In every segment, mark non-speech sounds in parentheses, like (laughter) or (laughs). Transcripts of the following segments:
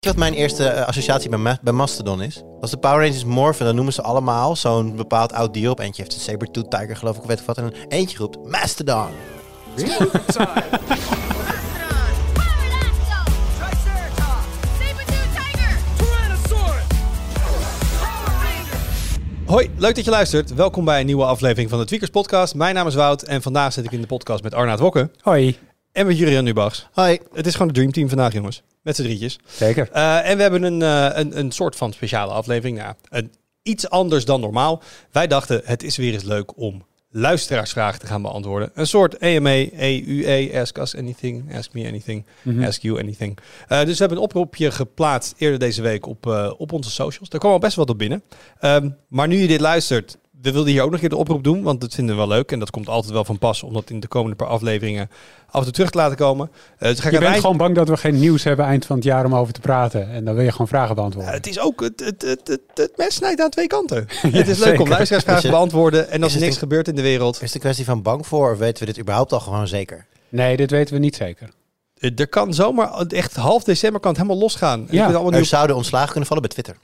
Weet je wat mijn eerste eh, associatie bij, Ma- bij Mastodon is? Als de Power Rangers morfen, dan noemen ze allemaal zo'n bepaald oud dier op. Eentje heeft een saber-tooth tiger, geloof ik, of weet ik wat. En eentje roept Mastodon. Hoi, leuk dat je luistert. Welkom bij een nieuwe aflevering van de Tweakers Podcast. Mijn naam is Wout en vandaag zit ik in de podcast met Arnaud Wokke Hoi. en met Jurian Nubachs. Hoi. Het is gewoon de Dream Team vandaag, jongens. Met z'n drietjes. Zeker. Eh, en we hebben een, eh, een, een soort van speciale aflevering. Nou, een, iets anders dan normaal. Wij dachten, het is weer eens leuk om luisteraarsvragen te gaan beantwoorden. Een soort AMA, EUA, Ask Us Anything, Ask Me Anything, Mhm. Ask You Anything. Eh, dus we hebben een oproepje geplaatst eerder deze week op, op onze socials. Daar kwam al best wel wat op binnen. Ehm, maar nu je dit luistert, we wilden hier ook nog een keer de oproep doen, want dat vinden we wel leuk. En dat komt altijd wel van pas om dat in de komende paar afleveringen af en toe terug te laten komen. Eh, dus ga ik Je bent eind- gewoon bang dat we geen nieuws hebben eind van het jaar om over te praten. En dan wil je gewoon vragen beantwoorden. het is ook, het, het, het, het, het mes snijdt aan twee kanten. (laughs) het is leuk zeker. om luisteraarsvragen Is te beantwoorden. En als er niks een- gebeurt in de wereld. Is het een kwestie van bang voor of weten we dit überhaupt al gewoon zeker? Nee, dit weten we niet zeker. eh, Er kan zomaar, echt half december kan het helemaal losgaan. En Ja. ik ben allemaal Er nieuw- zouden ontslagen kunnen vallen bij Twitter.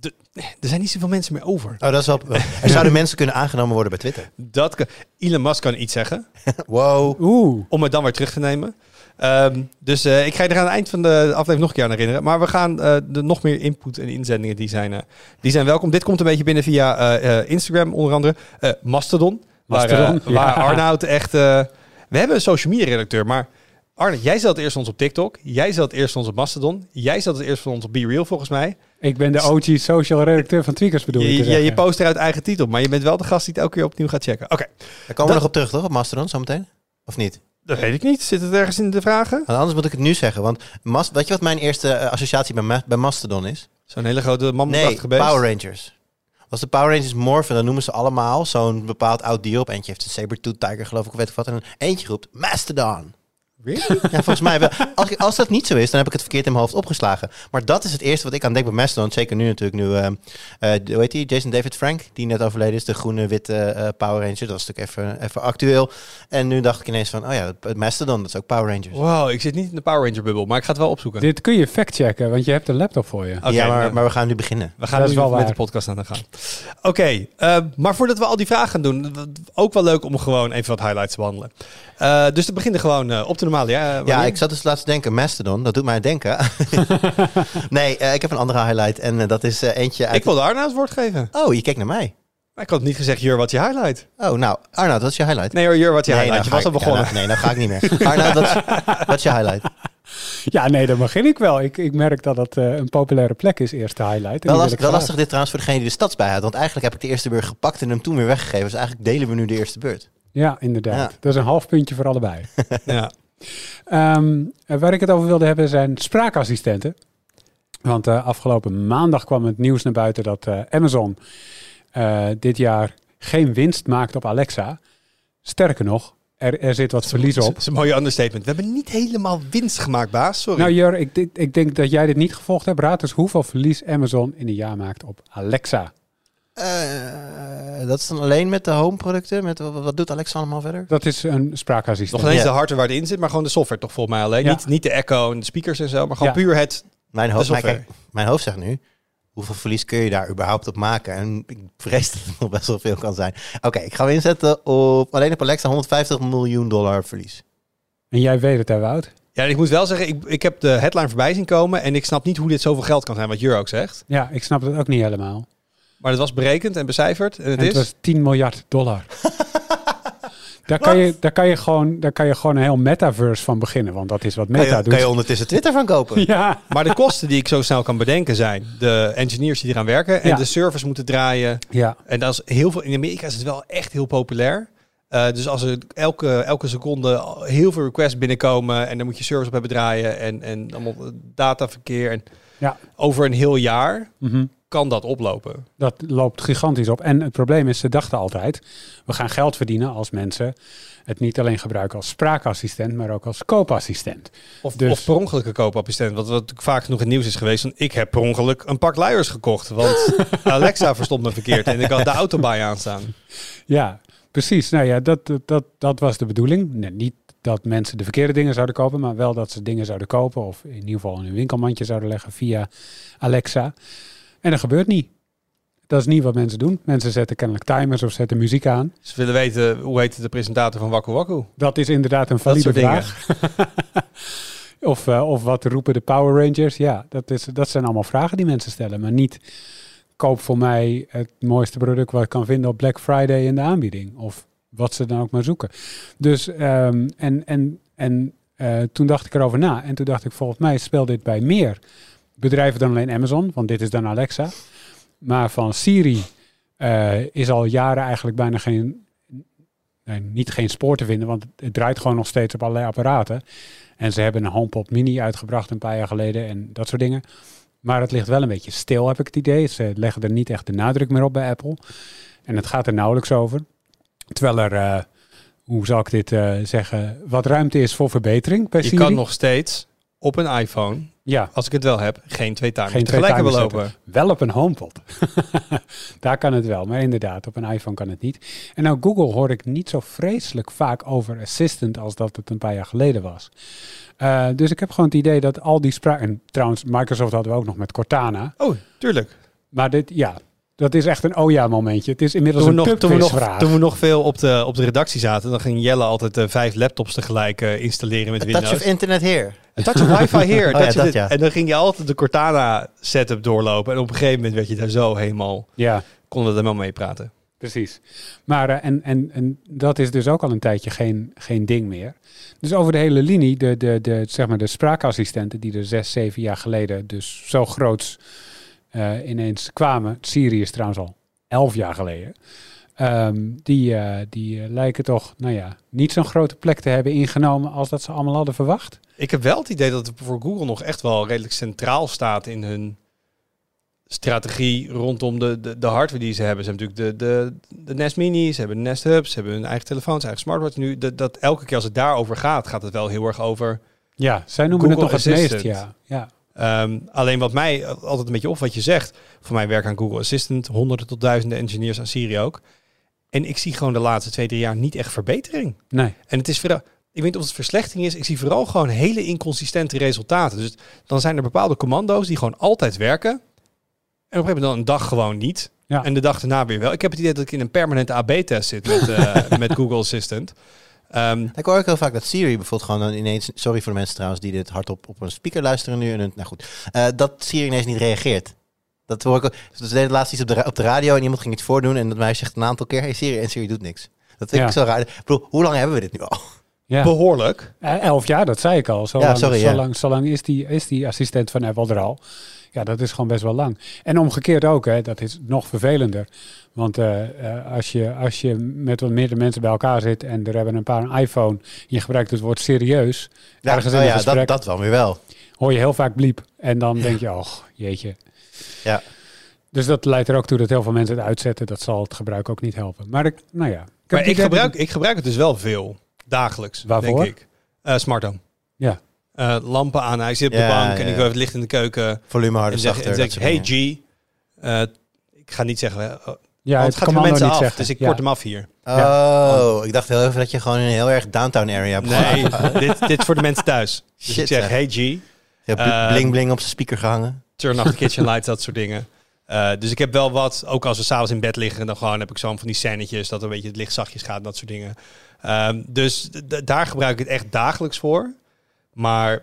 De- er zijn niet zoveel mensen meer over. Oh, dat is wel... (laughs) Er zouden mensen kunnen aangenomen worden bij Twitter. Dat kan, Elon Musk kan iets zeggen. (laughs) Wow. Oeh. om het dan weer terug te nemen. Ehm, dus eh, ik ga je er aan het eind van de aflevering nog een keer aan herinneren. Maar we gaan eh de nog meer input en inzendingen, die zijn, eh, die zijn welkom. Dit komt een beetje binnen via eh, eh, Instagram onder andere. Eh, Mastodon, Mastodon, waar, eh, waar. Arnoud echt... eh, we hebben een social media redacteur, maar... Arne, jij zat eerst van ons op TikTok. Jij zat eerst van ons op Mastodon. Jij zat het eerst van ons op Be Real, volgens mij. Ik ben de OG social redacteur van Tweakers bedoel je Je, je, post er uit eigen titel, maar je bent wel de gast die het elke keer opnieuw gaat checken. Oké, Daar komen we nog op terug, toch? Op Mastodon, zometeen? Of niet? dat weet ik niet. Zit het ergens in de vragen? Want anders moet ik het nu zeggen. Want Mas weet je wat mijn eerste eh, associatie bij, Ma- bij Mastodon is? Zo'n hele grote Nee, mammoetachtige beest. Power Rangers. Als de Power Rangers morfen, dan noemen ze allemaal zo'n bepaald oud dier op. Eentje heeft een saber-tooth tiger, geloof ik, of weet ik wat. En eentje roept Mastodon. Really? Ja, volgens mij wel. Als, als dat niet zo is, dan heb ik het verkeerd in mijn hoofd opgeslagen. Maar dat is het eerste wat ik aan denk bij Mastodon. Zeker nu natuurlijk. Nu, ehm, eh, de- hoe heet die? Jason David Frank, die net overleden is. De groene, witte eh, Power Ranger. Dat was natuurlijk even, even actueel. En nu dacht ik ineens van, oh ja, het Mastodon, dat is ook Power Rangers. Wow, ik zit niet in de Power Ranger bubbel, maar ik ga het wel opzoeken. Dit kun je factchecken, want je hebt een laptop voor je. Oké, ja, maar, maar we gaan nu beginnen. we gaan dat nu wel met waar. de podcast aan de gang. Oké, eh, maar voordat we al die vragen gaan doen, ook wel leuk om gewoon even wat highlights te behandelen. Eh, dus te beginnen gewoon eh, op de Ja, Ja, ik zat dus laatst te denken, Mastodon, dat doet mij denken. (laughs) nee, eh, ik heb een andere highlight. En eh, dat is eh, eentje uit... Ik wilde Arna het woord geven. Oh, je kijkt naar mij. Maar ik had niet gezegd, Jur, wat is je highlight? Oh, nou, Arnoud, wat is je highlight? Nee hoor, Jur, wat is je Nee, highlight? nou je was al ja, begonnen. nou, nee, nou ga ik niet meer. (laughs) Arnoud, wat, is- wat is je highlight? (laughs) Ja, nee, dan begin ik wel. Ik, ik merk dat het eh, een populaire plek is, eerste highlight. Wel, last, wel lastig dit trouwens voor degene die de stads had. Want eigenlijk heb ik de eerste beurt gepakt en hem toen weer weggegeven. Dus eigenlijk delen we nu de eerste beurt. Ja, inderdaad. Ja. Dat is een half puntje voor allebei. Ja. Ehm, eh, waar ik het over wilde hebben zijn spraakassistenten. Want eh, afgelopen maandag kwam het nieuws naar buiten dat eh, Amazon eh, dit jaar geen winst maakt op Alexa. Sterker nog, er, er zit wat verlies Dat op. is een mooie understatement. We hebben niet helemaal winst gemaakt, baas. Sorry. Nou Jur, ik, ik denk dat jij dit niet gevolgd hebt. Raad eens hoeveel verlies Amazon in een jaar maakt op Alexa. Eh, dat is dan alleen met de home producten? Met, wat, wat doet Alexa allemaal verder? Dat is een spraakassistent. Nog ineens Ja. de hardware waar het in zit, maar gewoon de software toch volgens mij alleen. Ja. Niet, niet de echo en de speakers en zo, maar gewoon Ja. puur het... Mijn hoofd, maar software. kijk, mijn hoofd zegt nu, hoeveel verlies kun je daar überhaupt op maken? En ik vrees dat het nog best wel veel kan zijn. Oké, ik ga hem inzetten op alleen op Alexa 150 miljoen dollar verlies. En jij weet het, hè Wout? Ja, ik moet wel zeggen, ik, ik heb de headline voorbij zien komen en ik snap niet hoe dit zoveel geld kan zijn, wat Jur ook zegt. Ja, ik snap het ook niet helemaal. Maar het was berekend en becijferd en het En is... het was 10 miljard dollar. (laughs) daar, kan je, daar, kan je gewoon, daar kan je gewoon een heel metaverse van beginnen. Want dat is wat Kan Meta je, doet. kan je ondertussen Twitter van kopen? (laughs) ja, Maar de kosten die ik zo snel kan bedenken zijn de engineers die eraan werken en Ja. de servers moeten draaien. ja, En dat is heel veel. In Amerika is het wel echt heel populair. Eh, dus als er elke, elke seconde heel veel requests binnenkomen en dan moet je servers op hebben draaien en, en allemaal dataverkeer. En Ja. Over een heel jaar mhm. Kan dat oplopen. dat loopt gigantisch op. En het probleem is, ze dachten altijd, we gaan geld verdienen als mensen het niet alleen gebruiken als spraakassistent, maar ook als koopassistent. Of, Dus- of per ongeluk een koopassistent. Wat, wat vaak genoeg in het nieuws is geweest. Van, ik heb per ongeluk een pak luiers gekocht. Want (laughs) Alexa verstond me verkeerd. En ik had de auto bij aanstaan. Ja, precies. Nou ja, dat, dat, dat, dat was de bedoeling. Nee, niet dat mensen de verkeerde dingen zouden kopen, maar wel dat ze dingen zouden kopen of in ieder geval in hun winkelmandje zouden leggen via Alexa. En dat gebeurt niet. Dat is niet wat mensen doen. Mensen zetten kennelijk timers of zetten muziek aan. Ze willen weten, hoe heet de presentator van Waku Waku? Dat is inderdaad een valide vraag. (laughs) of, eh, of wat roepen de Power Rangers? Ja, dat, is, dat zijn allemaal vragen die mensen stellen. Maar niet koop voor mij het mooiste product wat ik kan vinden op Black Friday in de aanbieding. Of wat ze dan ook maar zoeken. Dus, ehm, en, en, en eh, toen dacht ik erover na. En toen dacht ik, volgens mij speelt dit bij meer bedrijven dan alleen Amazon. Want dit is dan Alexa. Maar van Siri eh, is al jaren eigenlijk bijna geen, nee, niet geen spoor te vinden. Want het draait gewoon nog steeds op allerlei apparaten. En ze hebben een HomePod Mini uitgebracht een paar jaar geleden en dat soort dingen. Maar het ligt wel een beetje stil, heb ik het idee. Ze leggen er niet echt de nadruk meer op bij Apple. En het gaat er nauwelijks over. Terwijl er, eh, hoe zal ik dit eh, zeggen, wat ruimte is voor verbetering bij Je Siri. kan nog steeds op een iPhone, ja, als ik het wel heb, geen twee timers Geen twee tegelijk timers hebben lopen. wel op een HomePod. (laughs) Daar kan het wel, maar inderdaad, op een iPhone kan het niet. En nou, Google hoor ik niet zo vreselijk vaak over Assistant als dat het een paar jaar geleden was. Eh, dus ik heb gewoon het idee dat al die spraak... En trouwens, Microsoft hadden we ook nog met Cortana. Oh, tuurlijk. Maar dit, ja, dat is echt een oh ja momentje. Het is inmiddels Toen een nog, toen, we nog, toen we nog veel op de, op de redactie zaten, dan ging Jelle altijd eh, vijf laptops tegelijk eh, installeren met A touch Windows. of internet here. Touch of wifi (laughs) ja, dat dit. ja. En dan ging je altijd de Cortana setup doorlopen. En op een gegeven moment werd je daar zo helemaal, Ja, konden er helemaal mee praten. precies. Maar eh, en, en, en dat is dus ook al een tijdje geen, geen ding meer. Dus over de hele linie, de, de, de, zeg maar de spraakassistenten die er zes, zeven jaar geleden dus zo groots eh, ineens kwamen. Siri is trouwens al elf jaar geleden. Ehm, die eh, die eh, lijken toch, nou ja, niet zo'n grote plek te hebben ingenomen als dat ze allemaal hadden verwacht. Ik heb wel het idee dat het voor Google nog echt wel redelijk centraal staat in hun strategie rondom de, de, de hardware die ze hebben. Ze hebben natuurlijk de, de, de Nest Mini, ze hebben de Nest Hub, ze hebben hun eigen telefoons, eigen smartwatch. Nu, dat, dat elke keer als het daarover gaat, gaat het wel heel erg over Ja, zij noemen Google het toch het meest, ja. ja. Ehm, alleen wat mij altijd een beetje op wat je zegt. Voor mij werken aan Google Assistant honderden tot duizenden engineers aan Siri ook. En ik zie gewoon de laatste twee, drie jaar niet echt verbetering. Nee, En het is vooral, ik weet niet of het verslechtering is. Ik zie vooral gewoon hele inconsistente resultaten. Dus dan zijn er bepaalde commando's die gewoon altijd werken. En op een gegeven moment dan een dag gewoon niet. Ja. En de dag daarna weer wel. Ik heb het idee dat ik in een permanente AB-test zit met, eh, (laughs) met Google Assistant. Ehm, Ik hoor ook heel vaak dat Siri bijvoorbeeld gewoon dan ineens... Sorry voor de mensen trouwens die dit hardop op een speaker luisteren nu. En nou goed, eh, dat Siri ineens niet reageert. Dat hoor ik ook. Dus we deden laatst iets op de, op de radio en iemand ging iets voordoen. En dat meisje zegt een aantal keer, hey Siri, en Siri doet niks. Dat vind Ja. ik zo raar. Ik bedoel, hoe lang hebben we dit nu al? ja. Behoorlijk. Eh, Elf jaar, dat zei ik al. Zo Ja, lang, sorry, zo ja. lang, zo lang is, die, is die assistent van Apple er al. Ja, dat is gewoon best wel lang. En omgekeerd ook, hè, dat is nog vervelender. Want eh, eh, als, je, als je met wat meerdere mensen bij elkaar zit en er hebben een paar een iPhone, je gebruikt het woord serieus, ergens in oh een ja gesprek, dat, dat wel weer wel. hoor je heel vaak bliep. En dan denk je, oh, jeetje. Ja. Dus dat leidt er ook toe dat heel veel mensen het uitzetten. Dat zal het gebruik ook niet helpen. Maar ik, nou ja. Maar ik gebruik, ik gebruik het dus wel veel. Dagelijks, Waarvoor? denk ik. Eh smart home. Ja. Eh, lampen aan, hij zit op Ja, de bank en ja, ik heb het licht in de keuken. Volume En harder, zeg, zachter. en zeg hey. G, eh, ik ga niet zeggen, eh, Ja, want het het gaat commando mensen niet af, zeggen. dus ik Ja. kort hem af hier. Oh, ik dacht heel even dat je gewoon in een heel erg downtown area hebt Nee, dit, dit is voor de mensen thuis. Dus Shit, ik zeg, hey G, Je hebt bling bling op zijn speaker gehangen. Turn off the kitchen lights, dat soort dingen. Eh, dus ik heb wel wat, ook als we s'avonds in bed liggen, dan gewoon heb ik zo'n van die scènetjes, dat een beetje het licht zachtjes gaat, dat soort dingen. Ehm, dus daar gebruik ik het echt dagelijks voor. Maar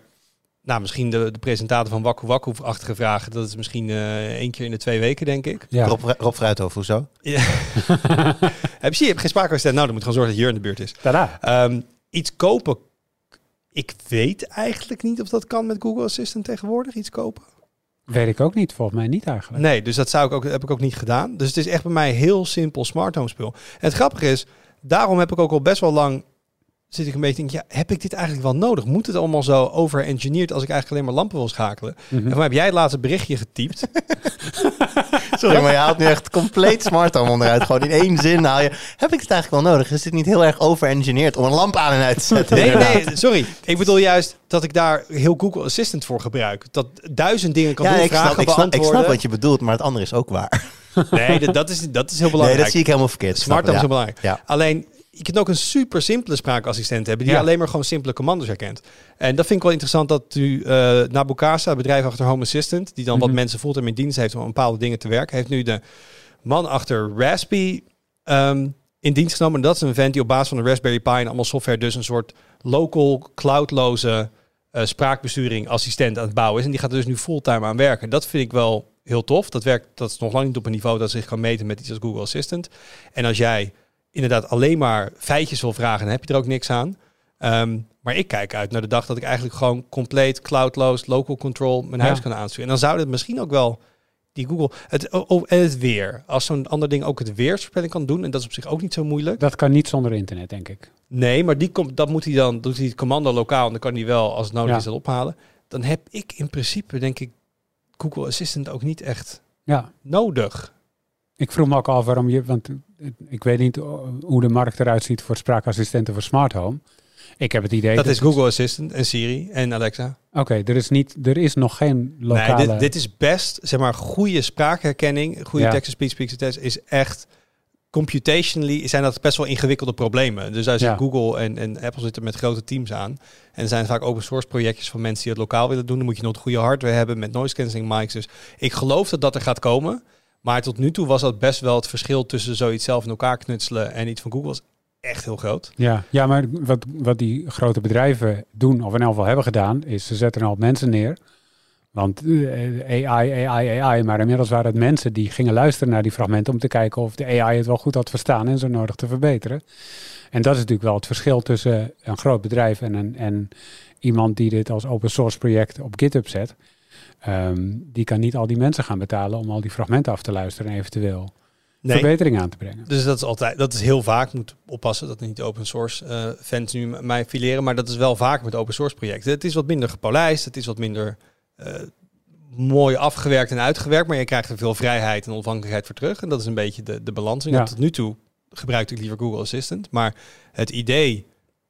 nou, misschien de, de presentator van Wakku Wakku-achtige vragen, dat is misschien eh één keer in de twee weken, denk ik. Ja. Rob, Rob Fruithof, hoezo? Ja. (laughs) heb je, je hebt geen spraakwedstrijd. Nou, dan moet gewoon zorgen dat je in de buurt is. Tada. Ehm, iets kopen. Ik weet eigenlijk niet of dat kan met Google Assistant tegenwoordig. Iets kopen. Weet ik ook niet. Volgens mij niet eigenlijk. Nee, dus dat zou ik ook, heb ik ook niet gedaan. Dus het is echt bij mij heel simpel smart home spul. En het grappige is, daarom heb ik ook al best wel lang zit ik een beetje te denken, ja, heb ik dit eigenlijk wel nodig? Moet het allemaal zo over-engineerd als ik eigenlijk alleen maar lampen wil schakelen? Mhm. En heb jij het laatste berichtje getypt. (laughs) Sorry, maar je haalt nu echt compleet smart home onderuit. Gewoon in één zin haal je... Heb ik het eigenlijk wel nodig? Is dit niet heel erg over-engineerd om een lamp aan en uit te zetten? Nee, Inderdaad. nee, sorry. Ik bedoel juist dat ik daar heel Google Assistant voor gebruik. Dat duizend dingen kan Ja, doen, ik vragen snap, ik, snap, ik beantwoorden. snap wat je bedoelt, maar het andere is ook waar. Nee, dat, dat, is, dat is heel Nee, belangrijk. dat zie ik helemaal verkeerd. Smart is heel belangrijk. Ja. Alleen, je kunt ook een super simpele spraakassistent hebben die Ja. alleen maar gewoon simpele commando's herkent. En dat vind ik wel interessant dat u uh, Nabukasa, het bedrijf achter Home Assistant, die dan wat Mhm. mensen fulltime in dienst heeft om aan bepaalde dingen te werken, heeft nu de man achter Raspberry ehm, in dienst genomen. En dat is een vent die op basis van de Raspberry Pi en allemaal software dus een soort local, cloudloze eh, spraakbesturing assistent aan het bouwen is. En die gaat er dus nu fulltime aan werken. Dat vind ik wel heel tof. Dat werkt, dat is nog lang niet op een niveau dat zich kan meten met iets als Google Assistant. En als jij inderdaad alleen maar feitjes wil vragen, dan heb je er ook niks aan. Um, maar ik kijk uit naar de dag dat ik eigenlijk gewoon compleet cloudloos, local control mijn Ja. huis kan aansturen. En dan zou het misschien ook wel die Google. Het, oh, en het weer. Als zo'n ander ding ook het weersvoorspelling kan doen, en dat is op zich ook niet zo moeilijk. Dat kan niet zonder internet, denk ik. Nee, maar die komt, dat moet hij dan, doet hij het commando lokaal en dan kan hij wel, als het nodig Ja. is, dat ophalen. Dan heb ik in principe, denk ik, Google Assistant ook niet echt Ja, nodig. Ik vroeg me ook al waarom je, want ik weet niet hoe de markt eruit ziet voor spraakassistenten voor smart home. Ik heb het idee Dat is het- Google Assistant en Siri en Alexa. Oké, er is niet, er is nog geen lokale. Nee, dit, dit is best, zeg maar, goede spraakherkenning, goede Ja. text-to-speech, speech-to-text is echt computationally zijn dat best wel ingewikkelde problemen. Dus daar zit Ja. Google en, en Apple zitten met grote teams aan. En er zijn vaak open source projectjes van mensen die het lokaal willen doen. Dan moet je nog de goede hardware hebben met noise cancelling mics. Dus ik geloof dat dat er gaat komen. Maar tot nu toe was dat best wel het verschil tussen zoiets zelf in elkaar knutselen en iets van Google was echt heel groot. Ja, ja, maar wat, wat die grote bedrijven doen, of in elk geval hebben gedaan, is ze zetten hoop mensen neer. Want eh, AI, AI, AI, maar inmiddels waren het mensen die gingen luisteren naar die fragmenten om te kijken of de AI het wel goed had verstaan en zo nodig te verbeteren. En dat is natuurlijk wel het verschil tussen een groot bedrijf en, een, en iemand die dit als open source project op GitHub zet. Ehm, die kan niet al die mensen gaan betalen om al die fragmenten af te luisteren en eventueel Nee. verbetering aan te brengen. Dus dat is altijd, dat is heel vaak, moet oppassen dat niet open source eh, fans nu mij fileren, maar dat is wel vaak met open source projecten. Het is wat minder gepolijst, het is wat minder eh, mooi afgewerkt en uitgewerkt, maar je krijgt er veel vrijheid en onafhankelijkheid voor terug. En dat is een beetje de, de balans. En Ja. tot nu toe gebruik ik liever Google Assistant, maar het idee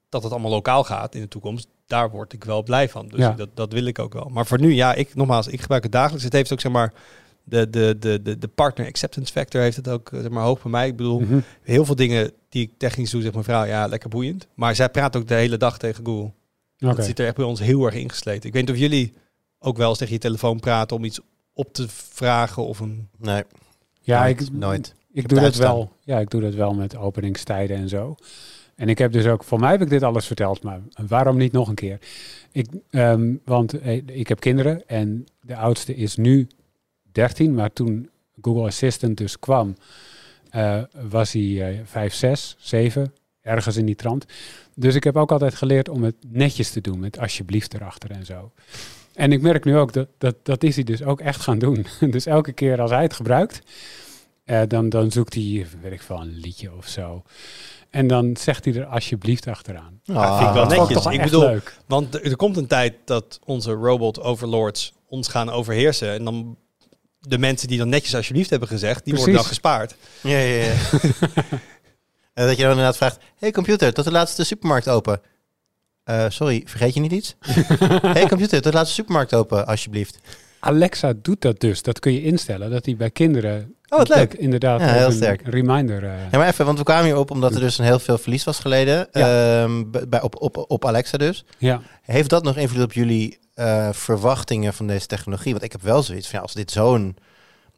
dat het allemaal lokaal gaat in de toekomst, daar word ik wel blij van. Dus Ja. dat, dat wil ik ook wel. Maar voor nu, ja, ik nogmaals, ik gebruik het dagelijks. Het heeft ook zeg maar de, de, de, de, de partner acceptance factor heeft het ook eh, zeg maar hoog bij mij. Ik bedoel, Mhm. heel veel dingen die ik technisch doe, zegt mijn vrouw, ja, lekker boeiend. Maar zij praat ook de hele dag tegen Google. Oké. Dat zit er echt bij ons heel erg ingesleten. Ik weet niet of jullie ook wel eens tegen je telefoon praten om iets op te vragen of een... Nee, Ja, nooit, ik, nooit. Ik heb doe het dat wel. Ja, ik doe dat wel met openingstijden en zo. En ik heb dus ook, voor mij heb ik dit alles verteld, maar waarom niet nog een keer? Ik, ehm, want eh, ik heb kinderen en de oudste is nu 13, maar toen Google Assistant dus kwam, eh, was hij eh 5, 6, 7, ergens in die trant. Dus ik heb ook altijd geleerd om het netjes te doen, met alsjeblieft erachter en zo. En ik merk nu ook dat, dat dat is hij dus ook echt gaan doen. (laughs) dus elke keer als hij het gebruikt, eh, dan, dan zoekt hij, weet ik veel, een liedje of zo. En dan zegt hij er alsjeblieft achteraan. vind ik wel Dat netjes. toch Ik echt bedoel- leuk. Want er, er komt een tijd dat onze robot overlords ons gaan overheersen. En dan de mensen die dan netjes alsjeblieft hebben gezegd, die worden dan gespaard. Ja, ja, ja. (laughs) En dat je dan inderdaad vraagt... hey computer, tot de laatste supermarkt open. Eh, sorry, vergeet je niet iets? (laughs) hey computer, tot de laatste supermarkt open, alsjeblieft. Alexa doet dat dus. Dat kun je instellen, dat hij bij kinderen... Oh, wat leuk. Inderdaad, Ja, heel sterk. reminder... eh, Ja, maar even, want we kwamen hier op omdat er dus een heel veel verlies was geleden. ehm, bij, op, op, op Alexa dus. ja. Heeft dat nog invloed op jullie eh, verwachtingen van deze technologie? Want ik heb wel zoiets van, ja, als dit zo'n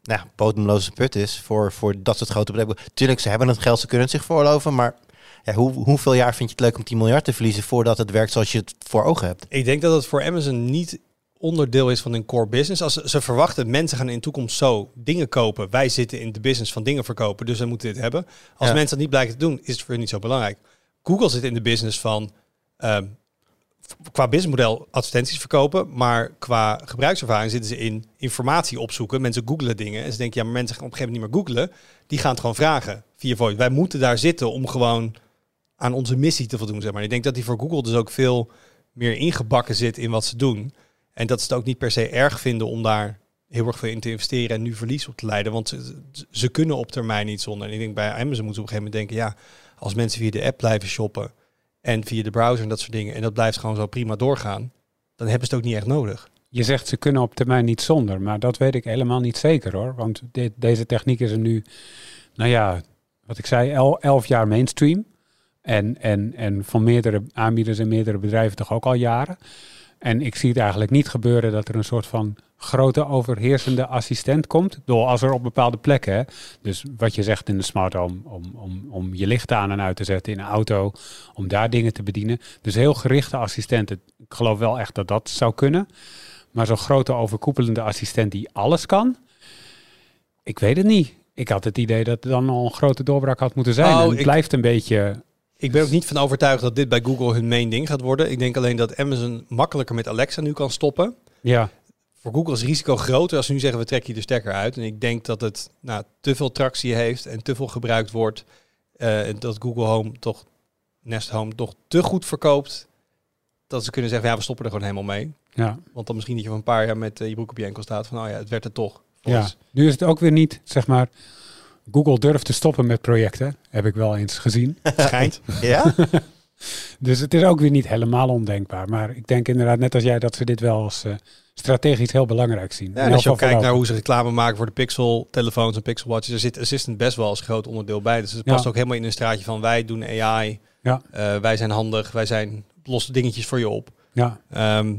nou, ja, bodemloze put is voor, voor dat soort grote bedrijven. Tuurlijk, ze hebben het geld, ze kunnen het zich veroorloven. Maar ja, hoe, hoeveel jaar vind je het leuk om 10 miljard te verliezen voordat het werkt zoals je het voor ogen hebt? Ik denk dat het voor Amazon niet onderdeel is van hun core business. Als ze, ze verwachten, mensen gaan in de toekomst zo dingen kopen. Wij zitten in de business van dingen verkopen, dus we moeten dit hebben. Als Ja. mensen dat niet blijken te doen, is het voor hun niet zo belangrijk. Google zit in de business van f- qua businessmodel advertenties verkopen, maar qua gebruikservaring zitten ze in informatie opzoeken. Mensen googelen dingen en ze denken, ja, maar mensen gaan op een gegeven moment niet meer googelen. Die gaan het gewoon vragen via voice. Wij moeten daar zitten om gewoon aan onze missie te voldoen, zeg maar. Ik denk dat die voor Google dus ook veel meer ingebakken zit in wat ze doen. En dat ze het ook niet per se erg vinden om daar heel erg veel in te investeren en nu verlies op te leiden. Want ze, kunnen op termijn niet zonder. En ik denk bij Amazon moeten ze op een gegeven moment denken, ja, als mensen via de app blijven shoppen en via de browser en dat soort dingen, en dat blijft gewoon zo prima doorgaan, dan hebben ze het ook niet echt nodig. Je zegt ze kunnen op termijn niet zonder, maar dat weet ik helemaal niet zeker hoor. Want deze techniek is er nu, nou ja, wat ik zei, el, elf jaar mainstream. En, en, en van meerdere aanbieders en meerdere bedrijven toch ook al jaren. En ik zie het eigenlijk niet gebeuren dat er een soort van grote overheersende assistent komt. Door als er op bepaalde plekken, hè, dus wat je zegt in de smart home, om, om, om je licht aan en uit te zetten in een auto, om daar dingen te bedienen. Dus heel gerichte assistenten. Ik geloof wel echt dat dat zou kunnen. Maar zo'n grote overkoepelende assistent die alles kan, ik weet het niet. Ik had het idee dat er dan al een grote doorbraak had moeten zijn. Oh, en het ik- blijft een beetje... Ik ben ook niet van overtuigd dat dit bij Google hun main ding gaat worden. Ik denk alleen dat Amazon makkelijker met Alexa nu kan stoppen. Ja, Voor Google is het risico groter als ze nu zeggen we trekken je de stekker uit. En ik denk dat het nou, te veel tractie heeft en te veel gebruikt wordt. eh, en dat Google Home toch, Nest Home toch te goed verkoopt. Dat ze kunnen zeggen, ja, we stoppen er gewoon helemaal mee. ja, Want dan misschien dat je van een paar jaar met eh, je broek op je enkel staat van, oh ja, het werd het toch. ja. Nu is het ook weer niet, zeg maar... Google durft te stoppen met projecten, heb ik wel eens gezien. (laughs) Schijnt. Ja? (laughs) Dus het is ook weer niet helemaal ondenkbaar. Maar ik denk inderdaad, net als jij, dat ze dit wel als eh, strategisch heel belangrijk zien. Ja, en als je ook kijkt naar hoe ze reclame maken voor de Pixel telefoons en Pixel watches, er zit Assistant best wel als groot onderdeel bij. Dus het Ja. past ook helemaal in een straatje van wij doen AI, Ja. eh, wij zijn handig, wij zijn losse dingetjes voor je op. Ja, Ehm,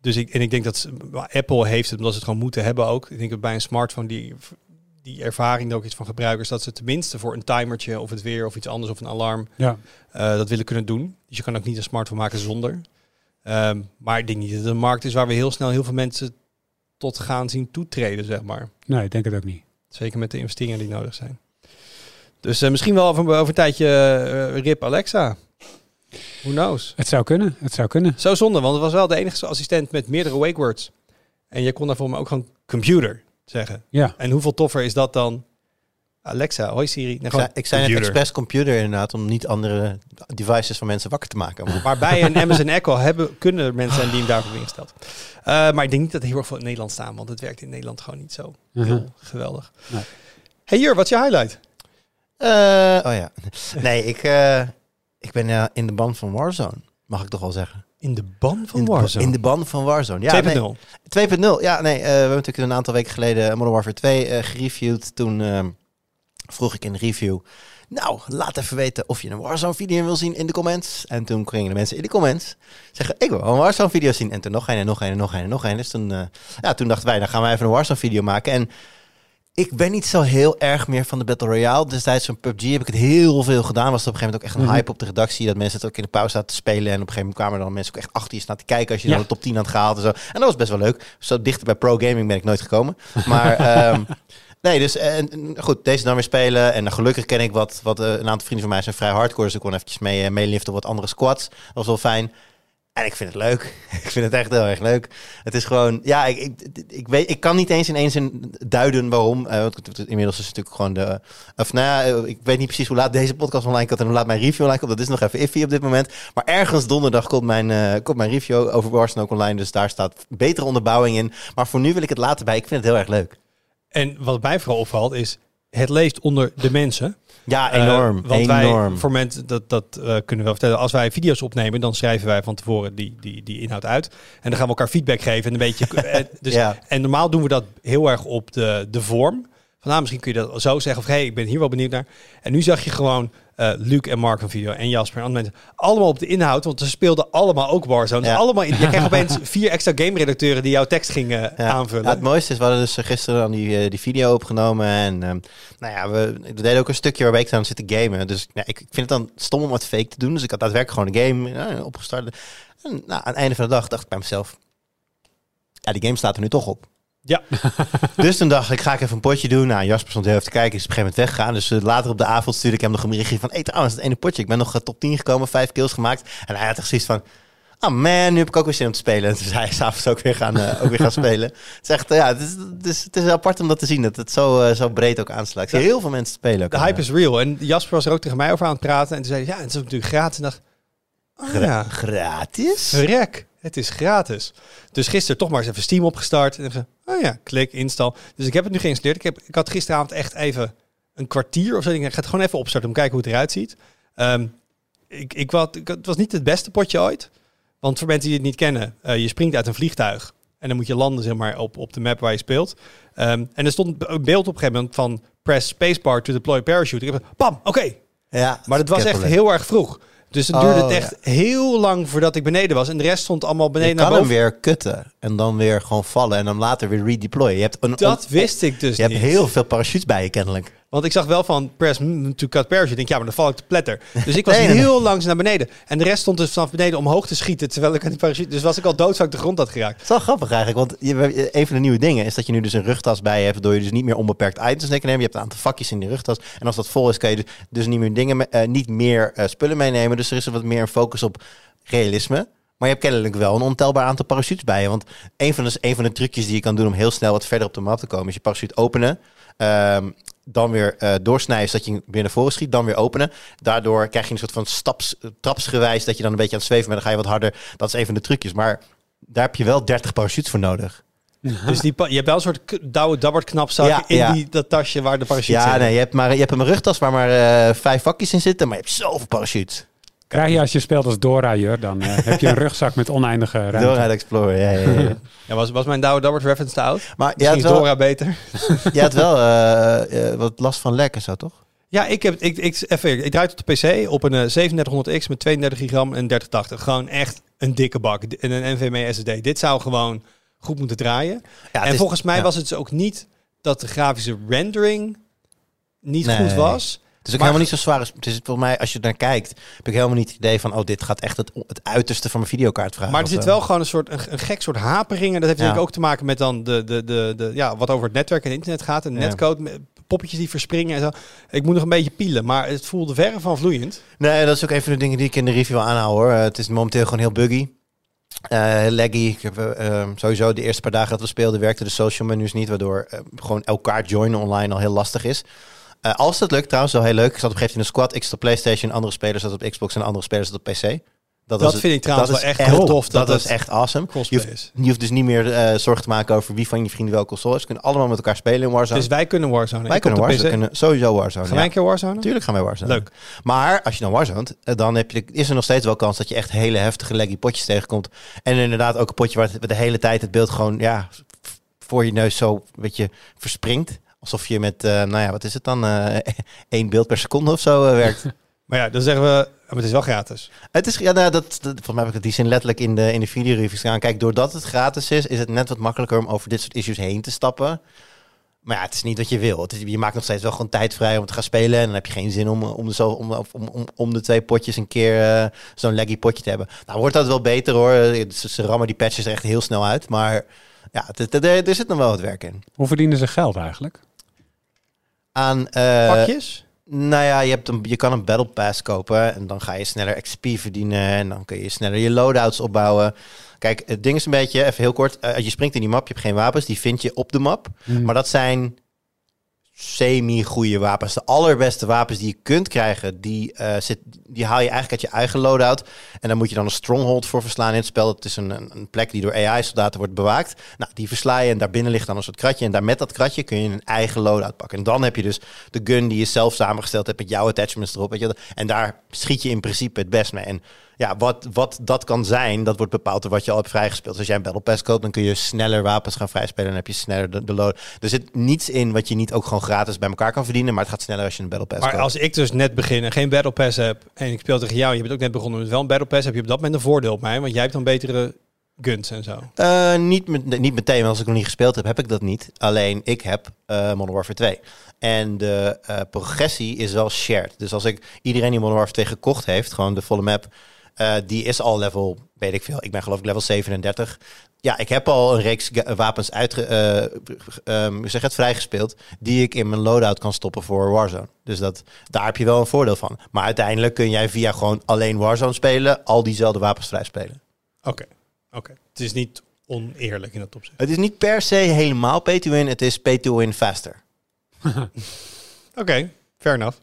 dus ik, en ik denk dat Apple heeft het omdat ze het gewoon moeten hebben ook. Ik denk dat bij een smartphone die, die ervaring er ook iets van gebruikers, dat ze tenminste voor een timertje of het weer of iets anders of een alarm ja. eh, dat willen kunnen doen. Dus je kan ook niet een smartphone maken zonder. Ehm, maar ik denk niet dat het een markt is waar we heel snel heel veel mensen tot gaan zien toetreden, zeg maar. Nee, ik denk het ook niet. Zeker met de investeringen die nodig zijn. Dus eh, misschien wel over, over een tijdje eh, RIP Alexa. Who knows? Het zou kunnen, het zou kunnen. Zo zonde, want het was wel de enige assistent met meerdere wake words. En je kon daar voor me ook gewoon computer zeggen. Ja, En hoeveel toffer is dat dan? Alexa, hoi Siri. Nee, Ik zei, ik zei net expres computer inderdaad, om niet andere devices van mensen wakker te maken. Maar (laughs) Maar bij een Amazon Echo hebben, kunnen er mensen zijn die hem daarvoor hebben ingesteld. Eh, maar ik denk niet dat er heel erg veel in Nederland staan, want het werkt in Nederland gewoon niet zo heel Mhm. geweldig. Nee. Hey hier, wat is je highlight? Eh, oh ja. (laughs) Nee, ik, eh, ik ben in de band van Warzone, mag ik toch wel zeggen. In de ban van in de, Warzone. In de band van Warzone. Ja, 2.0. nee, 2.0. Ja, nee, eh, we hebben natuurlijk een aantal weken geleden Modern Warfare 2 eh, gereviewd. Toen ehm, vroeg ik in de review, nou, laat even weten of je een Warzone video wil zien in de comments. En toen gingen de mensen in de comments zeggen, ik wil een Warzone video zien. En toen nog een en nog een en nog een en nog een. Dus toen, eh, ja, toen dachten wij, dan gaan we even een Warzone video maken. En ik ben niet zo heel erg meer van de Battle Royale. Destijds van PUBG heb ik het heel veel gedaan. Was het op een gegeven moment ook echt een Mhm. hype op de redactie. Dat mensen het ook in de pauze zaten te spelen. En op een gegeven moment kwamen dan mensen ook echt achter je staan te kijken. Als je Ja. dan de top 10 had gehaald en zo. En dat was best wel leuk. Zo dichter bij pro gaming ben ik nooit gekomen. Maar (laughs) ehm, nee, dus en, goed, deze dan weer spelen. En dan gelukkig ken ik wat, wat eh, een aantal vrienden van mij zijn vrij hardcore. Dus ik kon eventjes mee, eh, meeliften op wat andere squads. Dat was wel fijn. Ik vind het leuk. (laughs) ik vind het echt heel erg leuk. Het is gewoon, ja, ik, ik, ik, weet, ik kan niet eens in één zin duiden waarom. Eh, want inmiddels is het natuurlijk gewoon de. Of nou ja, eh, ik weet niet precies hoe laat deze podcast online komt en hoe laat mijn review online komt. Dat is nog even iffy op dit moment. Maar ergens donderdag komt mijn, eh, komt mijn review over Warzone ook online. Dus daar staat betere onderbouwing in. Maar voor nu wil ik het laten bij. Ik vind het heel erg leuk. En wat mij vooral opvalt is, het leeft onder de mensen. Ja, Eh, enorm. want enorm. wij, voor mensen, dat, dat eh, kunnen we wel vertellen. Als wij video's opnemen, dan schrijven wij van tevoren die, die, die inhoud uit. En dan gaan we elkaar feedback geven. En, een beetje, (laughs) eh, dus, Ja. en normaal doen we dat heel erg op de, de vorm. Van, nou, misschien kun je dat zo zeggen. Of hey, ik ben hier wel benieuwd naar. En nu zag je gewoon eh Luc en Mark van video. En Jasper en andere mensen. Allemaal op de inhoud. Want ze speelden allemaal ook Warzone. Dus allemaal in, je krijgt (laughs) opeens vier extra game-redacteuren die jouw tekst gingen Ja. aanvullen. Ja, het mooiste is, we hadden dus eh, gisteren dan die, eh, die video opgenomen. En ehm, nou ja, we, we deden ook een stukje waarbij ik dan zit te gamen. Dus ja, ik, ik vind het dan stom om het fake te doen. Dus ik had daadwerkelijk gewoon een game opgestart. En nou, aan het einde van de dag dacht ik bij mezelf... Ja, die game staat er nu toch op. Ja. (laughs) dus toen dacht ik, ga ik even een potje doen. Nou, Jasper stond heel even te kijken, is op een gegeven moment weggegaan. Dus eh, later op de avond stuurde ik hem nog een berichtje van... Hé, trouwens, het ene potje. Ik ben nog eh, top 10 gekomen, vijf kills gemaakt. En hij had echt zoiets van... Oh man, nu heb ik ook weer zin om te spelen. (laughs) En toen is hij s'avonds ook weer gaan, eh, ook weer gaan spelen. (laughs) Het is echt, ja, het is, het, is, het is heel apart om dat te zien. Dat het zo, zo breed ook aanslaat. Ik heel veel mensen spelen. ook. De hype is real. En Jasper was er ook tegen mij over aan het praten. En toen zei hij, ja, het is natuurlijk gratis. En dacht, oh ja, gratis. verrek, het is gratis. Dus gisteren toch maar eens even Steam opgestart. En even, oh ja, klik, install. Dus ik heb het nu geïnstalleerd. Ik, heb, ik had gisteravond echt even een kwartier of zo. Ik ga het gewoon even opstarten om te kijken hoe het eruit ziet. Ehm, ik, ik, wat, ik, het was niet het beste potje ooit. Want voor mensen die het niet kennen, eh, je springt uit een vliegtuig. En dan moet je landen zeg maar, op, op de map waar je speelt. Ehm, en er stond een beeld op een gegeven moment van press spacebar to deploy parachute. Ik heb bam, oké. Ja, Maar dat was echt heel erg vroeg. Dus het Oh, duurde het ja. echt heel lang voordat ik beneden was. En de rest stond allemaal Je beneden kan naar hem boven. weer kutten en dan weer gewoon vallen en dan later weer redeployen. Je hebt, een, Dat wist ik dus je hebt heel veel parachutes bij je kennelijk. Want ik zag wel van press mm, to cut parachute. Ik denk, ja, maar dan val ik te pletter. Dus ik was Nee, nee, nee. heel langs naar beneden. En de rest stond dus vanaf beneden omhoog te schieten. Terwijl ik aan die parachute... Dus was ik al dood, zou ik de grond had geraakt. Het is wel grappig eigenlijk, want je, een van de nieuwe dingen is dat je nu dus een rugtas bij je hebt, waardoor je dus niet meer onbeperkt items mee kan nemen. Je hebt een aantal vakjes in die rugtas. En als dat vol is, kan je dus, dus niet meer dingen, eh, niet meer eh, spullen meenemen. Dus er is wat meer een focus op realisme. Maar je hebt kennelijk wel een ontelbaar aantal parachutes bij je. Want een van, de, een van de trucjes die je kan doen om heel snel wat verder op de map te komen, is je parachute openen. ehm, dan weer eh, doorsnijden, zodat je weer naar voren schiet. Dan weer openen. Daardoor krijg je een soort van staps, trapsgewijs dat je dan een beetje aan het zweven bent. Dan ga je wat harder. Dat is een van de trucjes. Maar daar heb je wel 30 parachutes voor nodig. (laughs) Dus die, je hebt wel een soort douwe dabbert knapzak Ja, in ja. Die, dat tasje waar de parachute Ja, nee, je hebt, maar, je hebt een rugtas waar maar eh, vijf vakjes in zitten, maar je hebt zoveel parachutes. Krijg je als je speelt als Dora, Jur, dan eh, heb je een rugzak met oneindige ruimte. Door uit Explorer, ja, ja, ja. (laughs) Ja, was, was mijn douwe dabbert reference te oud? Maar je Misschien had is wel, Dora beter. (laughs) je had wel eh, eh, wat last van lek en zo, toch? Ja, ik, heb, ik, ik, even, ik draai tot de PC op een eh, 3700X met 32 gigram en 3080. Gewoon echt een dikke bak. En een NVMe SSD. Dit zou gewoon goed moeten draaien. Ja, het en is- volgens mij ja. was het dus ook niet dat de grafische rendering niet Nee. goed was. Het is ook Maar- helemaal niet zo zwaar. Het is volgens mij, als je naar kijkt, heb ik helemaal niet het idee van, oh, dit gaat echt het, het uiterste van mijn videokaart vragen. Maar er zit wel gewoon een soort een, een gek soort haperingen. Dat heeft Ja. natuurlijk ook te maken met dan de, de, de, de, ja, wat over het netwerk en internet gaat. En netcode, poppetjes die verspringen en zo. Ik moet nog een beetje pielen, maar het voelde verre van vloeiend. Nee, dat is ook een van de dingen die ik in de review aanhoud hoor. Eh, het is momenteel gewoon heel buggy. Eh, heel laggy. Ik heb, eh, eh, sowieso de eerste paar dagen dat we speelden werkten de social menus niet, waardoor gewoon elkaar joinen online al heel lastig is. Eh, als dat lukt, trouwens wel heel leuk. Ik zat op een gegeven moment in een squad. Ik zat op PlayStation, andere spelers zaten op Xbox en andere spelers zaten op PC. Dat, het- vind ik trouwens dat wel echt heel tof. Dat, Dat, is echt awesome. Je hoeft, je hoeft dus niet meer eh, zorgen te maken over wie van je vrienden welke console is. Ze kunnen allemaal met elkaar spelen in Warzone. Dus wij kunnen Warzone. wij Ik kunnen Warzone, kunnen sowieso Warzone. Gaan wij ja. een keer Warzone? Natuurlijk gaan wij Warzone. Leuk. Maar als je dan Warzone, eh, dan heb je, is er nog steeds wel kans dat je echt hele heftige laggy potjes tegenkomt. En inderdaad ook een potje waar de hele tijd het beeld gewoon ja, voor je neus zo een beetje verspringt. Alsof je met, eh, nou ja, wat is het dan? eh (laughs) één beeld per seconde of zo eh, werkt. (laughs) Maar ja, dan zeggen we, maar het is wel gratis. het is, ja, nou, dat, dat, volgens mij heb ik het die zin letterlijk in de, in de videoreviews gedaan. Kijk, doordat het gratis is, is het net wat makkelijker om over dit soort issues heen te stappen. Maar ja, het is niet wat je wil. Het is, je maakt nog steeds wel gewoon tijd vrij om te gaan spelen. En dan heb je geen zin om, om, de, zo, om, om, om, om de twee potjes een keer zo'n laggy potje te hebben. Nou, wordt dat wel beter hoor. Ze, ze rammen die patches er echt heel snel uit. Maar ja, er, er zit nog wel wat werk in. Hoe verdienen ze geld eigenlijk? Aan, eh, Pakjes? Nou ja, je, hebt een, je kan een Battle Pass kopen en dan ga je sneller XP verdienen en dan kun je sneller je loadouts opbouwen. Kijk, het ding is een beetje, even heel kort, als je springt in die map, je hebt geen wapens, die vind je op de map. Hmm. Maar dat zijn semi-goede wapens. De allerbeste wapens die je kunt krijgen, die, eh, zit, die haal je eigenlijk uit je eigen loadout. En daar moet je dan een stronghold voor verslaan in het spel. Dat is een, een, plek die door AI-soldaten wordt bewaakt. Nou, die versla je en daarbinnen ligt dan een soort kratje. En daar met dat kratje kun je een eigen loadout pakken. En dan heb je dus de gun die je zelf samengesteld hebt met jouw attachments erop. Weet je. En daar schiet je in principe het best mee. En ja, wat, wat dat kan zijn, dat wordt bepaald door wat je al hebt vrijgespeeld. Als jij een Battle Pass koopt, dan kun je sneller wapens gaan vrijspelen. En dan heb je sneller de, de load. Er zit niets in wat je niet ook gewoon gratis bij elkaar kan verdienen. Maar het gaat sneller als je een Battle Pass Maar koopt. als ik dus net begin en geen Battle Pass heb en ik speel tegen jou, je bent ook net begonnen met wel een Battle Pass, heb je op dat moment een voordeel op mij, want jij hebt dan betere guns en zo. Eh, niet, met, niet meteen, want als ik nog niet gespeeld heb, heb ik dat niet. Alleen ik heb eh Modern Warfare 2. En de eh, progressie is wel shared. Dus als ik iedereen die Modern Warfare 2 gekocht heeft, gewoon de volle map, eh, die is al level, weet ik veel. Ik ben geloof ik level 37. Ja, ik heb al een reeks wapens uitge, eh, ehm, hoe zeg het, vrijgespeeld, die ik in mijn loadout kan stoppen voor Warzone. Dus dat, daar heb je wel een voordeel van. Maar uiteindelijk kun jij via gewoon alleen Warzone spelen, al diezelfde wapens vrijspelen. Oké, oké. Het is niet oneerlijk in dat opzicht. Het is niet per se helemaal pay to win, het is pay to win faster. (laughs) Oké, fair enough.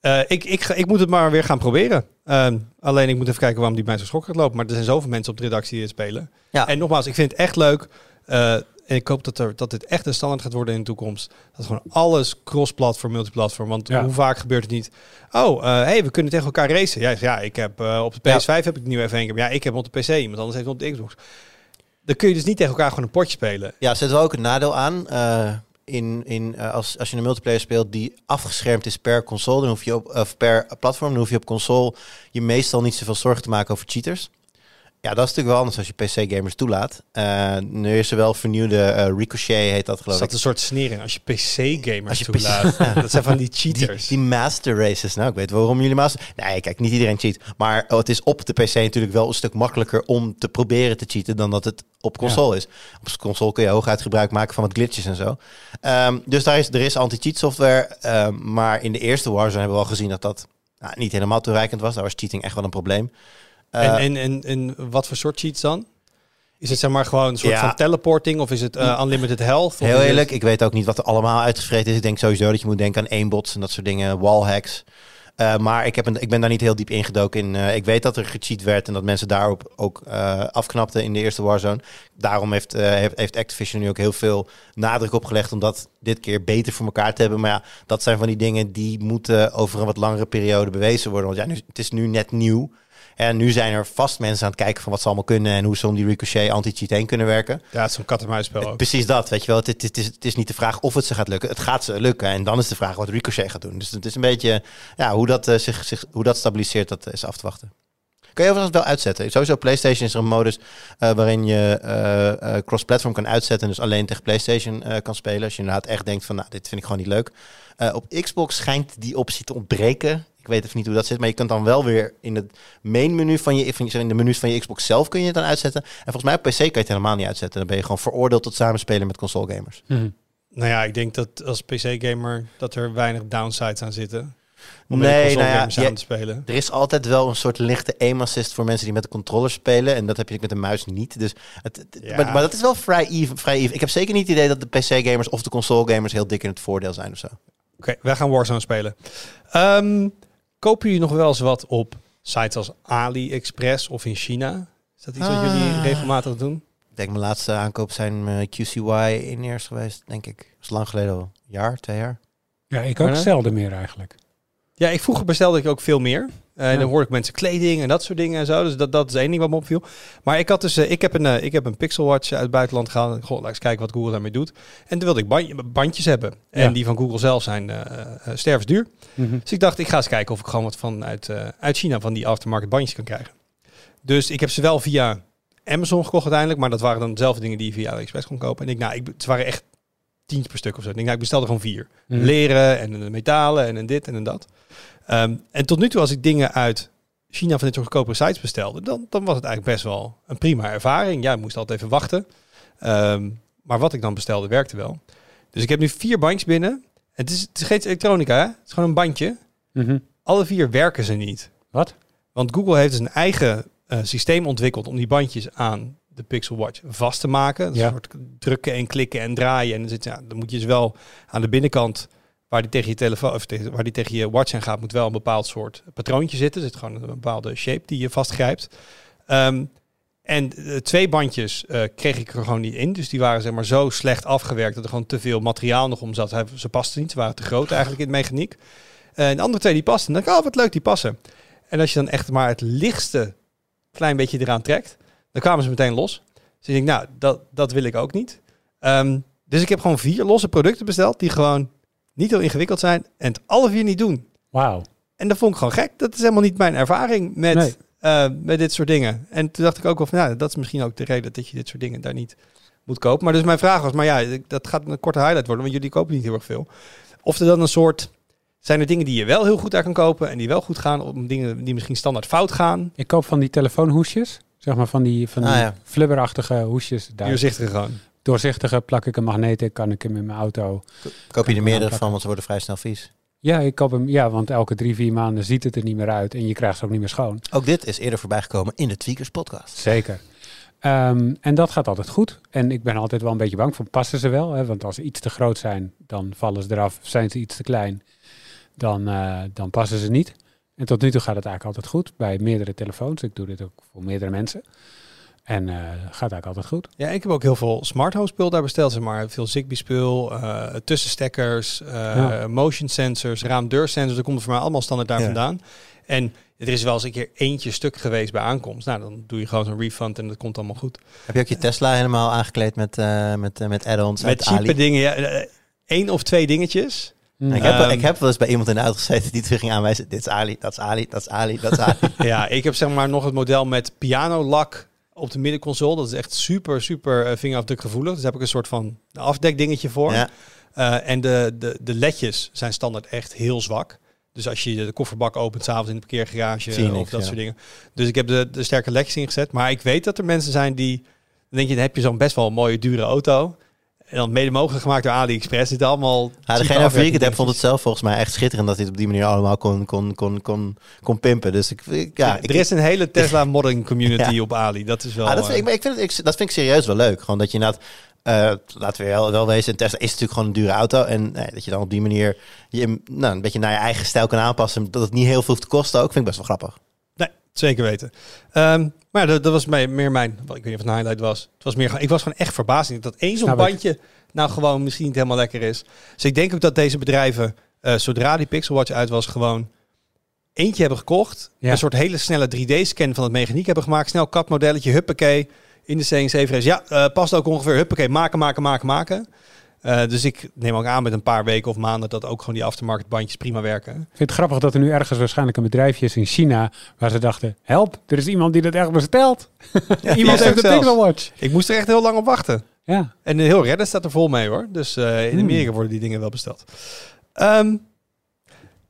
Eh, ik, ik, ga- ik moet het maar weer gaan proberen. Ehm, alleen ik moet even kijken waarom die mij zo schok gaat lopen. Maar er zijn zoveel mensen op de redactie die het spelen. Ja. En nogmaals, ik vind het echt leuk. Eh, en ik hoop dat, er, dat dit echt een standaard gaat worden in de toekomst. Dat gewoon alles cross-platform, multiplatform. Want Ja. hoe vaak gebeurt het niet? Oh, eh hey, we kunnen tegen elkaar racen. Ja, ja ik heb eh, op de PS5 heb ik nu even één keer. Ja, ik heb op de PC. Iemand anders heeft op de Xbox. Dan kun je dus niet tegen elkaar gewoon een potje spelen. Ja, zet wel ook een nadeel aan. In, in, eh, als, als je een multiplayer speelt die afgeschermd is per console, dan hoef je op, of per platform, dan hoef je op console je meestal niet zoveel zorgen te maken over cheaters. Ja, dat is natuurlijk wel anders als je PC-gamers toelaat. Uh, nu is er wel vernieuwde uh, Ricochet, heet dat geloof is dat ik. een soort snering als je PC-gamers (laughs) toelaat? PC dat zijn van die Die, cheaters. die master races. Nou, ik weet waarom jullie master... Nee, kijk, niet iedereen cheat. Maar oh, het is op de PC natuurlijk wel een stuk makkelijker om te proberen te cheaten dan dat het op console is. Op console kun je hooguit gebruik maken van wat glitches en zo. Ehm, dus daar is, er is anti-cheat software. ehm, maar in de eerste Warzone hebben we al gezien dat dat nou, niet helemaal toereikend was. Daar was cheating echt wel een probleem. Eh, en, en, en, en wat voor soort cheats dan? Is het zeg maar gewoon een soort Ja. van teleporting of is het eh, unlimited health? Heel het- eerlijk, ik weet ook niet wat er allemaal uitgevreten is. Ik denk sowieso dat je moet denken aan aimbots en dat soort dingen, wallhacks. Eh maar ik, heb een, ik ben daar niet heel diep ingedoken in. Ik weet dat er gecheat werd en dat mensen daarop ook afknapten in de eerste Warzone. Daarom heeft, heeft, heeft Activision nu ook heel veel nadruk op gelegd om dat dit keer beter voor elkaar te hebben. Maar ja, dat zijn van die dingen die moeten over een wat langere periode bewezen worden. Want ja, nu, het is nu net nieuw. En nu zijn er vast mensen aan het kijken van wat ze allemaal kunnen en hoe ze om die ricochet anti-cheat heen kunnen werken. Ja, het is zo'n kat-en-muisspel ook. Precies dat, weet je wel. Het, het, het is, het is niet de vraag of het ze gaat lukken. Het gaat ze lukken. En dan is de vraag wat Ricochet gaat doen. Dus het is een beetje, ja, hoe dat, eh, zich, zich, hoe dat stabiliseert, dat is af te wachten. Kun je overigens wel uitzetten. Sowieso PlayStation is er een modus eh, waarin je eh, cross-platform kan uitzetten. En dus alleen tegen PlayStation kan spelen. Als je inderdaad echt denkt van, nou, dit vind ik gewoon niet leuk. Op Xbox schijnt die optie te ontbreken. Ik weet even niet hoe dat zit, maar je kunt dan wel weer in het main menu van je, in de menus van je Xbox zelf kun je het dan uitzetten. En volgens mij op PC kan je het helemaal niet uitzetten. Dan ben je gewoon veroordeeld tot samenspelen met console gamers. Mhm. Nou ja, ik denk dat als PC-gamer dat er weinig downsides aan zitten. Om Nee, nou ja, je- aan te spelen. Er is altijd wel een soort lichte aim assist voor mensen die met de controller spelen. En dat heb je met de muis niet. Dus het, het- Ja. maar, maar dat is wel vrij even, vrij even. Ik heb zeker niet het idee dat de PC-gamers of de console-gamers heel dik in het voordeel zijn of zo. Oké, wij gaan Warzone spelen. Ehm, kopen jullie nog wel eens wat op sites als AliExpress of in China? Is dat iets wat jullie Ah. regelmatig doen? Ik denk mijn laatste aankoop zijn eh, QCY in eerst geweest, denk ik. Dat is lang geleden al. Een jaar, twee jaar. Ja, ik ook zelden meer eigenlijk. Ja, ik vroeger bestelde ik ook veel meer. Eh, En Ja. dan hoorde ik mensen kleding en dat soort dingen en zo. Dus dat, dat is één ding wat me opviel. Maar ik had dus, eh, ik heb een, eh, ik heb een Pixel Watch uit het buitenland gehaald. Goh, laat eens kijken wat Google daarmee doet. En toen wilde ik bandje- bandjes hebben. En die van Google zelf zijn eh, stervensduur. Mhm. Dus ik dacht, ik ga eens kijken of ik gewoon wat van uit, uit China van die aftermarket bandjes kan krijgen. Dus ik heb ze wel via Amazon gekocht uiteindelijk. Maar dat waren dan dezelfde dingen die je via AliExpress kon kopen. En ik, nou, ik, het waren echt tientjes per stuk of zo. Ik denk, nou, ik bestelde gewoon vier. Mhm. Leren en een metalen en een dit en een dat. Ehm, en tot nu toe, als ik dingen uit China van dit soort goedkope sites bestelde, dan, dan was het eigenlijk best wel een prima ervaring. Ja, ik moest altijd even wachten. Ehm, maar wat ik dan bestelde, werkte wel. Dus ik heb nu vier bandjes binnen. Het is, het is geen elektronica, hè? Het is gewoon een bandje. Mhm. Alle vier werken ze niet. Wat? Want Google heeft dus een eigen eh, systeem ontwikkeld om die bandjes aan de Pixel Watch vast te maken. Dat is Ja. Een soort drukken en klikken en draaien. En dan, zit, ja, dan moet je dus wel aan de binnenkant, waar die tegen je telefoon of tegen, waar die tegen je watch aan gaat, moet wel een bepaald soort patroontje zitten. Er zit gewoon een bepaalde shape die je vastgrijpt. Ehm, en eh, twee bandjes eh, kreeg ik er gewoon niet in. Dus die waren zeg maar zo slecht afgewerkt dat er gewoon te veel materiaal nog om zat. Hij- Ze pasten niet, ze waren te groot eigenlijk in de mechaniek. Eh, en de andere twee die pasten. En dan dacht ik, oh wat leuk, die passen. En als je dan echt maar het lichtste klein beetje eraan trekt, dan kwamen ze meteen los. Dus ik denk, nou, dat, dat wil ik ook niet. Ehm, dus ik heb gewoon vier losse producten besteld die gewoon niet heel ingewikkeld zijn en het alle vier niet doen. Wauw. En dat vond ik gewoon gek. Dat is helemaal niet mijn ervaring met, Nee. eh, met dit soort dingen. En toen dacht ik ook wel van, ja, dat is misschien ook de reden dat je dit soort dingen daar niet moet kopen. Maar dus mijn vraag was, maar ja, dat gaat een korte highlight worden, want jullie kopen niet heel erg veel. Of er dan een soort, zijn er dingen die je wel heel goed daar kan kopen en die wel goed gaan, om dingen die misschien standaard fout gaan? Ik koop van die telefoonhoesjes. Zeg maar van die, van die Ah, ja. flubberachtige hoesjes. Daar. Doorzichtig gewoon. Doorzichtige plak ik een magneet in, kan ik hem in mijn auto. Koop je er meerdere van, want ze worden vrij snel vies. Ja, ik koop hem. Ja, want elke drie, vier maanden ziet het er niet meer uit. En je krijgt ze ook niet meer schoon. Ook dit is eerder voorbijgekomen in de Tweakers podcast. Zeker. Ehm, en dat gaat altijd goed. En ik ben altijd wel een beetje bang voor, passen ze wel? Hè? Want als ze iets te groot zijn, dan vallen ze eraf. Zijn ze iets te klein, dan, eh, dan passen ze niet. En tot nu toe gaat het eigenlijk altijd goed bij meerdere telefoons. Ik doe dit ook voor meerdere mensen. En eh gaat eigenlijk altijd goed. Ja, ik heb ook heel veel smart home spul daar besteld, zeg maar. Veel Zigbee spul, eh, tussenstekkers, eh, Ja. motion sensors, raamdeursensors. Dat komt er voor mij allemaal standaard daar Ja. vandaan. En er is wel eens een keer eentje stuk geweest bij aankomst. Nou, dan doe je gewoon zo'n refund en dat komt allemaal goed. Heb je ook je Tesla helemaal aangekleed met, eh, met, met add-ons Met Ali? dingen, ja. één of twee dingetjes. Mm. Ik heb, Ehm. ik heb wel eens bij iemand in de auto gezeten die terug ging aanwijzen. Dit is Ali, dat is Ali, dat is Ali, dat is Ali. (laughs) ja, ik heb zeg maar nog het model met pianolak op de middenconsole. Dat is echt super, super eh, vingerafdrukgevoelig. Dus daar heb ik een soort van afdekdingetje voor. ja. Eh, en de, de, de ledjes zijn standaard echt heel zwak. Dus als je de kofferbak opent s'avonds in de parkeergarage Zie je of niks, dat ja. soort dingen. Dus ik heb de, de sterke ledjes ingezet. Maar ik weet dat er mensen zijn die... Dan denk je, dan heb je zo'n best wel mooie dure auto. En dan mede mogelijk gemaakt door AliExpress. Het is allemaal... Ja, cheap degene waar ik het heb, vond het zelf volgens mij echt schitterend dat hij het op die manier allemaal kon, kon, kon, kon, kon pimpen. Dus ik, ik- ja, ik, er is een hele Tesla (laughs) modding community op Ali. Dat is wel... Ah, dat, vind, eh, ik, ik vind het, ik, dat vind ik serieus wel leuk. Gewoon dat je inderdaad, eh, laten we wel, wel wezen, een Tesla is natuurlijk gewoon een dure auto. En eh, dat je dan op die manier je nou, een beetje naar je eigen stijl kan aanpassen. Dat het niet heel veel hoeft te kosten ook, vind ik best wel grappig. Zeker weten. Ehm, maar dat, dat was mij, meer mijn... Ik weet niet of het een highlight was. Het was meer, ik was gewoon echt verbaasd dat één zo'n bandje nou gewoon misschien niet helemaal lekker is. Dus ik denk ook dat deze bedrijven, eh, zodra die Pixel Watch uit was, gewoon eentje hebben gekocht. Ja. Een soort hele snelle 3D-scan van het mechaniek hebben gemaakt. Snel CAD-modelletje, huppakee, in de CNC-vrees. Ja, eh, past ook ongeveer, huppakee, maken, maken, maken, maken. Eh, dus ik neem ook aan met een paar weken of maanden dat ook gewoon die aftermarket bandjes prima werken. Ik vind het grappig dat er nu ergens waarschijnlijk een bedrijfje is in China waar ze dachten, help, er is iemand die dat echt bestelt. (laughs) iemand heeft zelfs. Pixel Watch. Ik moest er echt heel lang op wachten. Ja. En heel Reddit staat er vol mee hoor. Dus eh, in Hmm. Amerika worden die dingen wel besteld. Ehm,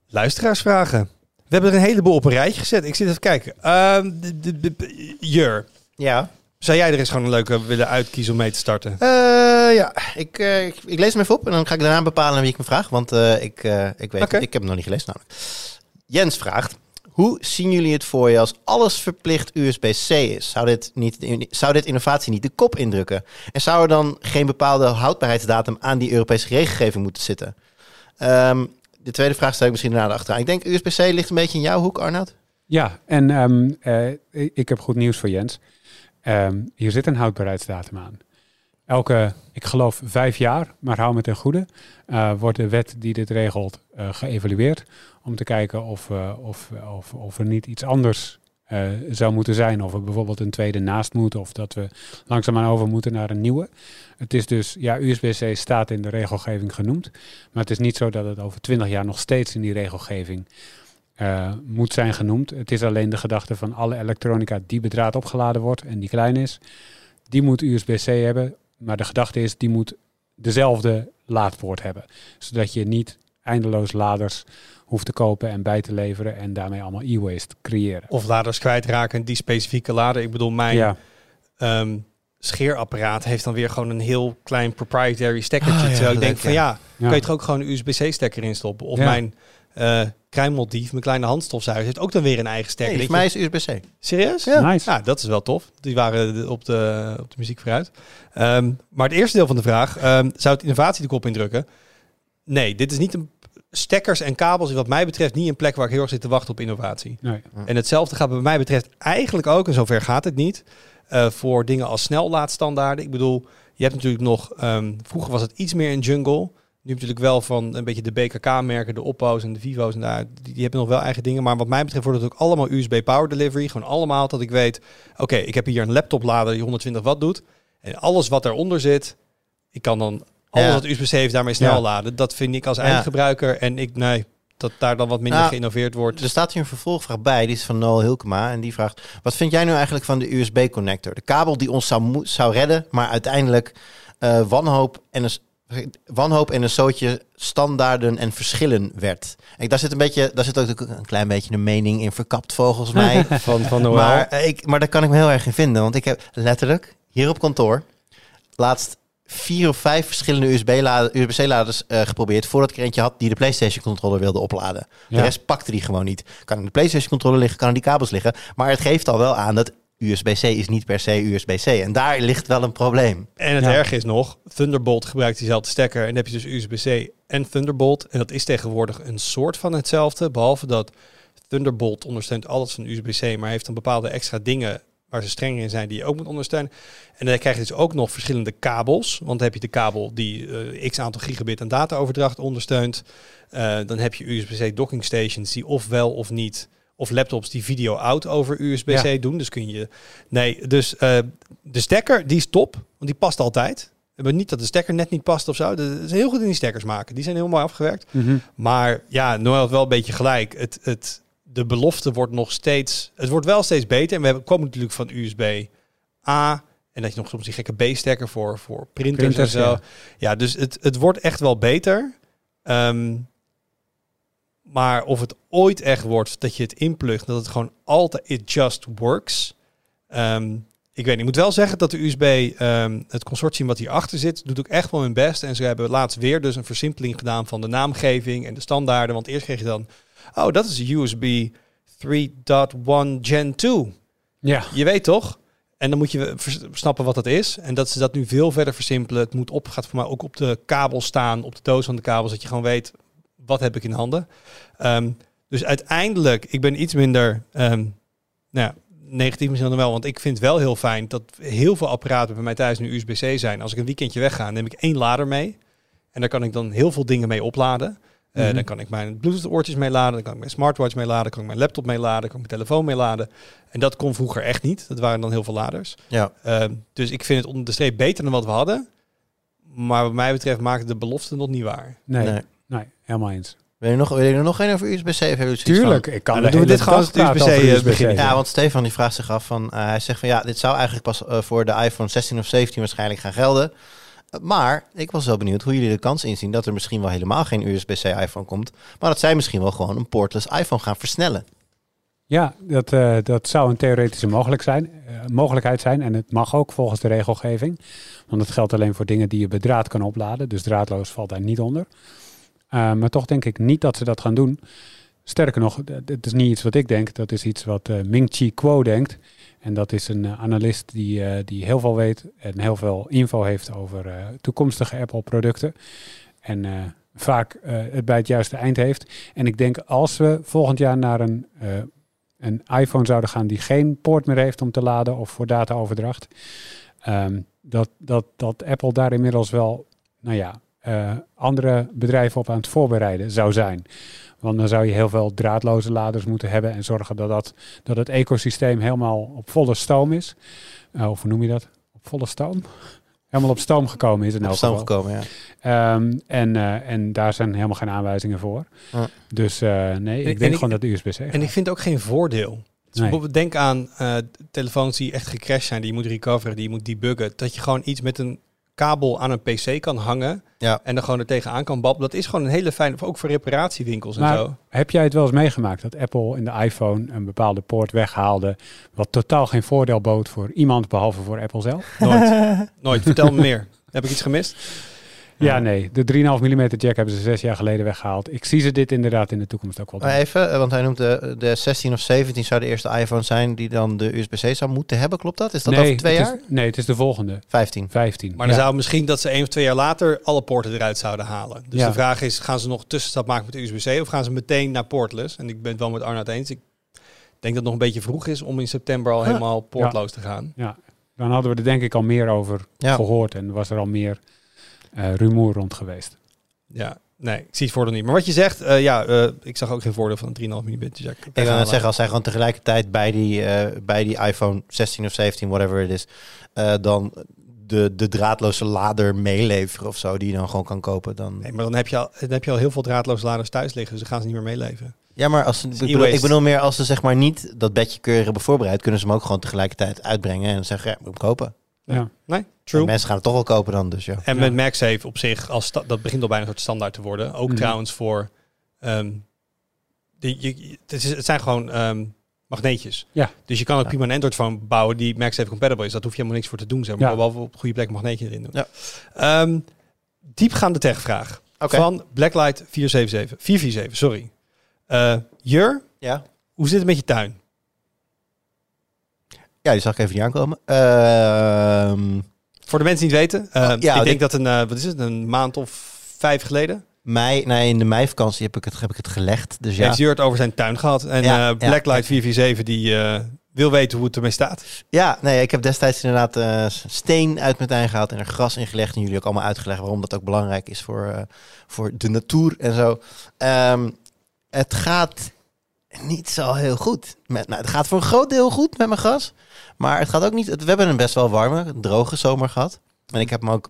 luisteraarsvragen. We hebben er een heleboel op een rijtje gezet. Ik zit even kijken. Ehm, de- de- de- Jur, Ja. Zou jij er eens gewoon een leuke willen uitkiezen om mee te starten? ja, ik, eh, ik, ik lees hem even op en dan ga ik daarna bepalen wie ik me vraag. Want eh, ik, eh, ik weet ik heb hem nog niet gelezen namelijk. Jens vraagt, hoe zien jullie het voor je als alles verplicht USB-C is? Zou dit, niet, zou dit innovatie niet de kop indrukken? En zou er dan geen bepaalde houdbaarheidsdatum aan die Europese regelgeving moeten zitten? Ehm, de tweede vraag stel ik misschien daarna achteraan. Ik denk USB-C ligt een beetje in jouw hoek, Arnoud. Ja, en ehm, eh, ik heb goed nieuws voor Jens. Ehm, hier zit een houdbaarheidsdatum aan. Elke, ik geloof vijf jaar, maar hou me ten goede, eh, wordt de wet die dit regelt eh, geëvalueerd. Om te kijken of, eh, of, of, of er niet iets anders zou moeten zijn. Of er bijvoorbeeld een tweede naast moet. Of dat we langzaamaan over moeten naar een nieuwe. Het is dus, ja, USB-C staat in de regelgeving genoemd. Maar het is niet zo dat het over twintig jaar nog steeds in die regelgeving eh, moet zijn genoemd. Het is alleen de gedachte van alle elektronica die bedraad opgeladen wordt en die klein is, die moet USB-C hebben. Maar de gedachte is, die moet dezelfde laadpoort hebben. Zodat je niet eindeloos laders hoeft te kopen en bij te leveren en daarmee allemaal e-waste creëren. Of laders kwijtraken, die specifieke lader. Ik bedoel, mijn Ja, ehm, scheerapparaat heeft dan weer gewoon een heel klein proprietary stekkertje. Ah, ja, terwijl ik denk van ja, ja. kan je er ook gewoon een USB-C stekker in stoppen. Of mijn eh kruimeldief, mijn kleine handstofzuiger, heeft ook dan weer een eigen stekker. Nee, voor mij is USB-C. Serieus? Ja. nice. Ja, dat is wel tof. Die waren de- op de, op de muziek vooruit. Ehm, maar het eerste deel van de vraag, ehm, zou het innovatie de kop indrukken? Nee, dit is niet een... Stekkers en kabels is wat mij betreft niet een plek waar ik heel erg zit te wachten op innovatie. Nee. En hetzelfde gaat bij mij betreft eigenlijk ook, en zover gaat het niet, eh, voor dingen als snellaadstandaarden. Ik bedoel, je hebt natuurlijk nog, ehm, vroeger was het iets meer in jungle. Nu natuurlijk wel van een beetje de BKK-merken, de Oppo's en de Vivo's en daar, die, die hebben nog wel eigen dingen. Maar wat mij betreft wordt het ook allemaal USB Power Delivery. Gewoon allemaal dat ik weet, oké, ik heb hier een laptoplader die 120 watt doet. En alles wat eronder zit, ik kan dan alles Ja. wat USB-C heeft daarmee snel Ja. laden. Dat vind ik als Ja. eindgebruiker en ik, nee, dat daar dan wat minder Nou, geïnnoveerd wordt. Er staat hier een vervolgvraag bij, die is van Noel Hilkema. En die vraagt, wat vind jij nu eigenlijk van de USB-connector? De kabel die ons zou, zou redden, maar uiteindelijk eh, wanhoop, en een, s- wanhoop en een zootje standaarden en verschillen werd. En daar zit een beetje, daar zit ook een klein beetje een mening in verkapt volgens (laughs) mij. van, van Noël. maar, eh, ik, maar daar kan ik me heel erg in vinden. Want ik heb letterlijk hier op kantoor laatst vier of vijf verschillende USB-C-laders eh, geprobeerd... voordat ik er eentje had die de PlayStation-controller wilde opladen. De rest pakte die gewoon niet. Kan in de PlayStation-controller liggen, kan in die kabels liggen. Maar het geeft al wel aan dat USB-C is niet per se USB-C. En daar ligt wel een probleem. En het Ja. erg is nog, Thunderbolt gebruikt diezelfde stekker. En dan heb je dus USB-C en Thunderbolt. En dat is tegenwoordig een soort van hetzelfde. Behalve dat Thunderbolt ondersteunt alles van USB-C. Maar heeft dan bepaalde extra dingen waar ze streng in zijn die je ook moet ondersteunen. En dan krijg je dus ook nog verschillende kabels. Want dan heb je de kabel die eh, x aantal gigabit aan dataoverdracht ondersteunt. Eh, dan heb je USB-C docking stations die of wel of niet... Of laptops die video out over USB-C Ja. doen. Dus kun je... Nee, dus eh, de stekker, die is top. Want die past altijd. hebben niet dat de stekker net niet past of zo. Dat is heel goed in die stekkers maken. Die zijn heel mooi afgewerkt. Mhm. Maar ja, Noël had wel een beetje gelijk. Het, het, de belofte wordt nog steeds... Het wordt wel steeds beter. En we hebben, komen natuurlijk van USB A... En dat je nog soms die gekke B-stekker voor, voor printers, Printers, en zo. ja. Ja, dus het, het wordt echt wel beter. Ehm, maar of het ooit echt wordt dat je het inplugt, dat het gewoon altijd, it just works. Ehm, ik weet niet, ik moet wel zeggen dat de USB, ehm, het consortium wat hierachter zit, doet ook echt wel hun best. En ze hebben laatst weer dus een versimpeling gedaan van de naamgeving en de standaarden. Want eerst kreeg je dan, oh dat is USB 3.1 Gen 2. Ja, Je weet toch? En dan moet je snappen wat dat is. En dat ze dat nu veel verder versimpelen. Het moet op, gaat voor mij ook op de kabel staan, op de doos van de kabels, dat je gewoon weet wat heb ik in handen. Ehm, dus uiteindelijk, ik ben iets minder ehm, nou ja, negatief misschien dan wel, want ik vind wel heel fijn dat heel veel apparaten bij mij thuis nu USB-C zijn. Als ik een weekendje wegga, neem ik één lader mee. En daar kan ik dan heel veel dingen mee opladen. Eh, Mhm. Dan kan ik mijn Bluetooth-oortjes mee laden, dan kan ik mijn smartwatch mee laden, kan ik mijn laptop mee laden, kan ik mijn telefoon mee laden. En dat kon vroeger echt niet. Dat waren dan heel veel laders. Ja. Ehm, dus ik vind het onder de streep beter dan wat we hadden. Maar wat mij betreft maakt de belofte nog niet waar. nee, nee. Nee. helemaal eens. Wil je nog, wil je er nog één over USB-C? Hebben Tuurlijk, ik kan Nou, dan doen we dit gewoon USB-C, over USB-C. beginnen. Ja, want Stefan die vraagt zich af van... eh, hij zegt van ja, dit zou eigenlijk pas eh, voor de iPhone 16 of 17 waarschijnlijk gaan gelden. Maar ik was wel benieuwd hoe jullie de kans inzien dat er misschien wel helemaal geen USB-C iPhone komt. Maar dat zij misschien wel gewoon een portless iPhone gaan versnellen. Ja, dat, eh, dat zou een theoretische mogelijk zijn, mogelijkheid zijn. En het mag ook volgens de regelgeving. Want het geldt alleen voor dingen die je bij draad kan opladen. Dus draadloos valt daar niet onder. Eh, maar toch denk ik niet dat ze dat gaan doen. Sterker nog, het is niet iets wat ik denk. Dat is iets wat eh, Ming-Chi Kuo denkt. En dat is een eh, analist die, die heel veel weet en heel veel info heeft over toekomstige Apple-producten. En vaak het bij het juiste eind heeft. En ik denk als we volgend jaar naar een, een iPhone zouden gaan die geen poort meer heeft om te laden of voor dataoverdracht, ehm, dat, dat, dat Apple daar inmiddels wel, nou ja, eh, andere bedrijven op aan het voorbereiden zou zijn. Want dan zou je heel veel draadloze laders moeten hebben en zorgen dat, dat, dat het ecosysteem helemaal op volle stoom is. Eh, of hoe noem je dat? Op volle stoom? Helemaal op stoom gekomen is het Op stoom gekomen, ja. Ehm, en, eh, en daar zijn helemaal geen aanwijzingen voor. Ja. Dus eh, nee, ik en denk gewoon dat de USB-C gaat. En ik vind ook geen voordeel. Dus Nee. bijvoorbeeld denk aan eh, telefoons die echt gecrashed zijn, die je moet recoveren, die je moet debuggen. Dat je gewoon iets met een kabel aan een PC kan hangen Ja. en dan gewoon er tegenaan kan babbelen. Dat is gewoon een hele fijne, ook voor reparatiewinkels en Maar zo. heb jij het wel eens meegemaakt dat Apple in de iPhone een bepaalde poort weghaalde, wat totaal geen voordeel bood voor iemand behalve voor Apple zelf? Nooit. Nooit. Vertel me meer. Heb ik iets gemist? Ja, nee. De 3,5 mm jack hebben ze zes jaar geleden weggehaald. Ik zie ze dit inderdaad in de toekomst ook wel doen. Maar even, eh, want hij noemt de, de 16 of 17 zou de eerste iPhone zijn die dan de USB-C zou moeten hebben. Klopt dat? Is dat nee, over twee het jaar? is, nee, het is de volgende. 15. 15. Maar dan Ja. zou misschien dat ze één of twee jaar later alle poorten eruit zouden halen. Dus Ja. de vraag is, gaan ze nog tussenstap maken met de USB-C of gaan ze meteen naar portless? En ik ben het wel met Arnoud eens. Ik denk dat het nog een beetje vroeg is om in september al helemaal poortloos te gaan. Dan hadden we er denk ik al meer over Ja. gehoord en was er al meer eh, rumoer rond geweest. Ja, nee, ik zie het voordeel niet. Maar wat je zegt, eh, ja, eh, ik zag ook geen voordeel van een 3,5 mm jack. Ik wil zeggen, als hij gewoon tegelijkertijd bij die, eh, bij die iPhone 16 of 17, whatever het is, eh, dan de, de draadloze lader meeleveren of zo, die je dan gewoon kan kopen, dan... Nee, maar dan heb, je al, dan heb je al heel veel draadloze laders thuis liggen, dus dan gaan ze niet meer meeleven. Ja, maar als ze, ik, bedoel, ik bedoel meer als ze zeg maar niet dat bedje keurig hebben voorbereid, kunnen ze hem ook gewoon tegelijkertijd uitbrengen en zeggen, ja, moet hem kopen. Ja. Nee, En mensen gaan het toch wel kopen dan, dus ja. En Ja. met MagSafe op zich, als sta- dat begint al bijna een soort standaard te worden. Ook Mhm. trouwens voor... ehm, die, je, het, is, het zijn gewoon ehm, magneetjes. Ja. Dus je kan ook Ja. prima een Android-phone bouwen die MagSafe compatible is. Dat hoef je helemaal niks voor te doen. Zeg maar. Ja. Behalve op goede plek een magneetje erin doen. Ja. Ehm, diepgaande techvraag. Van Blacklight 477. 447, sorry. Eh, Jur, Ja. hoe zit het met je tuin? Ja, die zag ik even niet aankomen. Ehm, Voor de mensen die het weten. eh, Oh, ja, ik denk dat een, eh, wat is het, een maand of vijf geleden. mei, nee, in de meivakantie heb ik het, heb ik het gelegd, dus ja. Heeft Jur het over zijn tuin gehad. En Ja, ja. Blacklight 447 die wil weten hoe het ermee staat. Ja, nee, ik heb destijds inderdaad steen uit mijn tuin gehaald en er gras in gelegd. En jullie ook allemaal uitgelegd waarom dat ook belangrijk is voor, voor de natuur en zo. Ehm, het gaat niet zo heel goed. Met, nou, het gaat voor een groot deel goed met mijn gras. Maar het gaat ook niet... het- We hebben een best wel warme, droge zomer gehad. En ik heb hem ook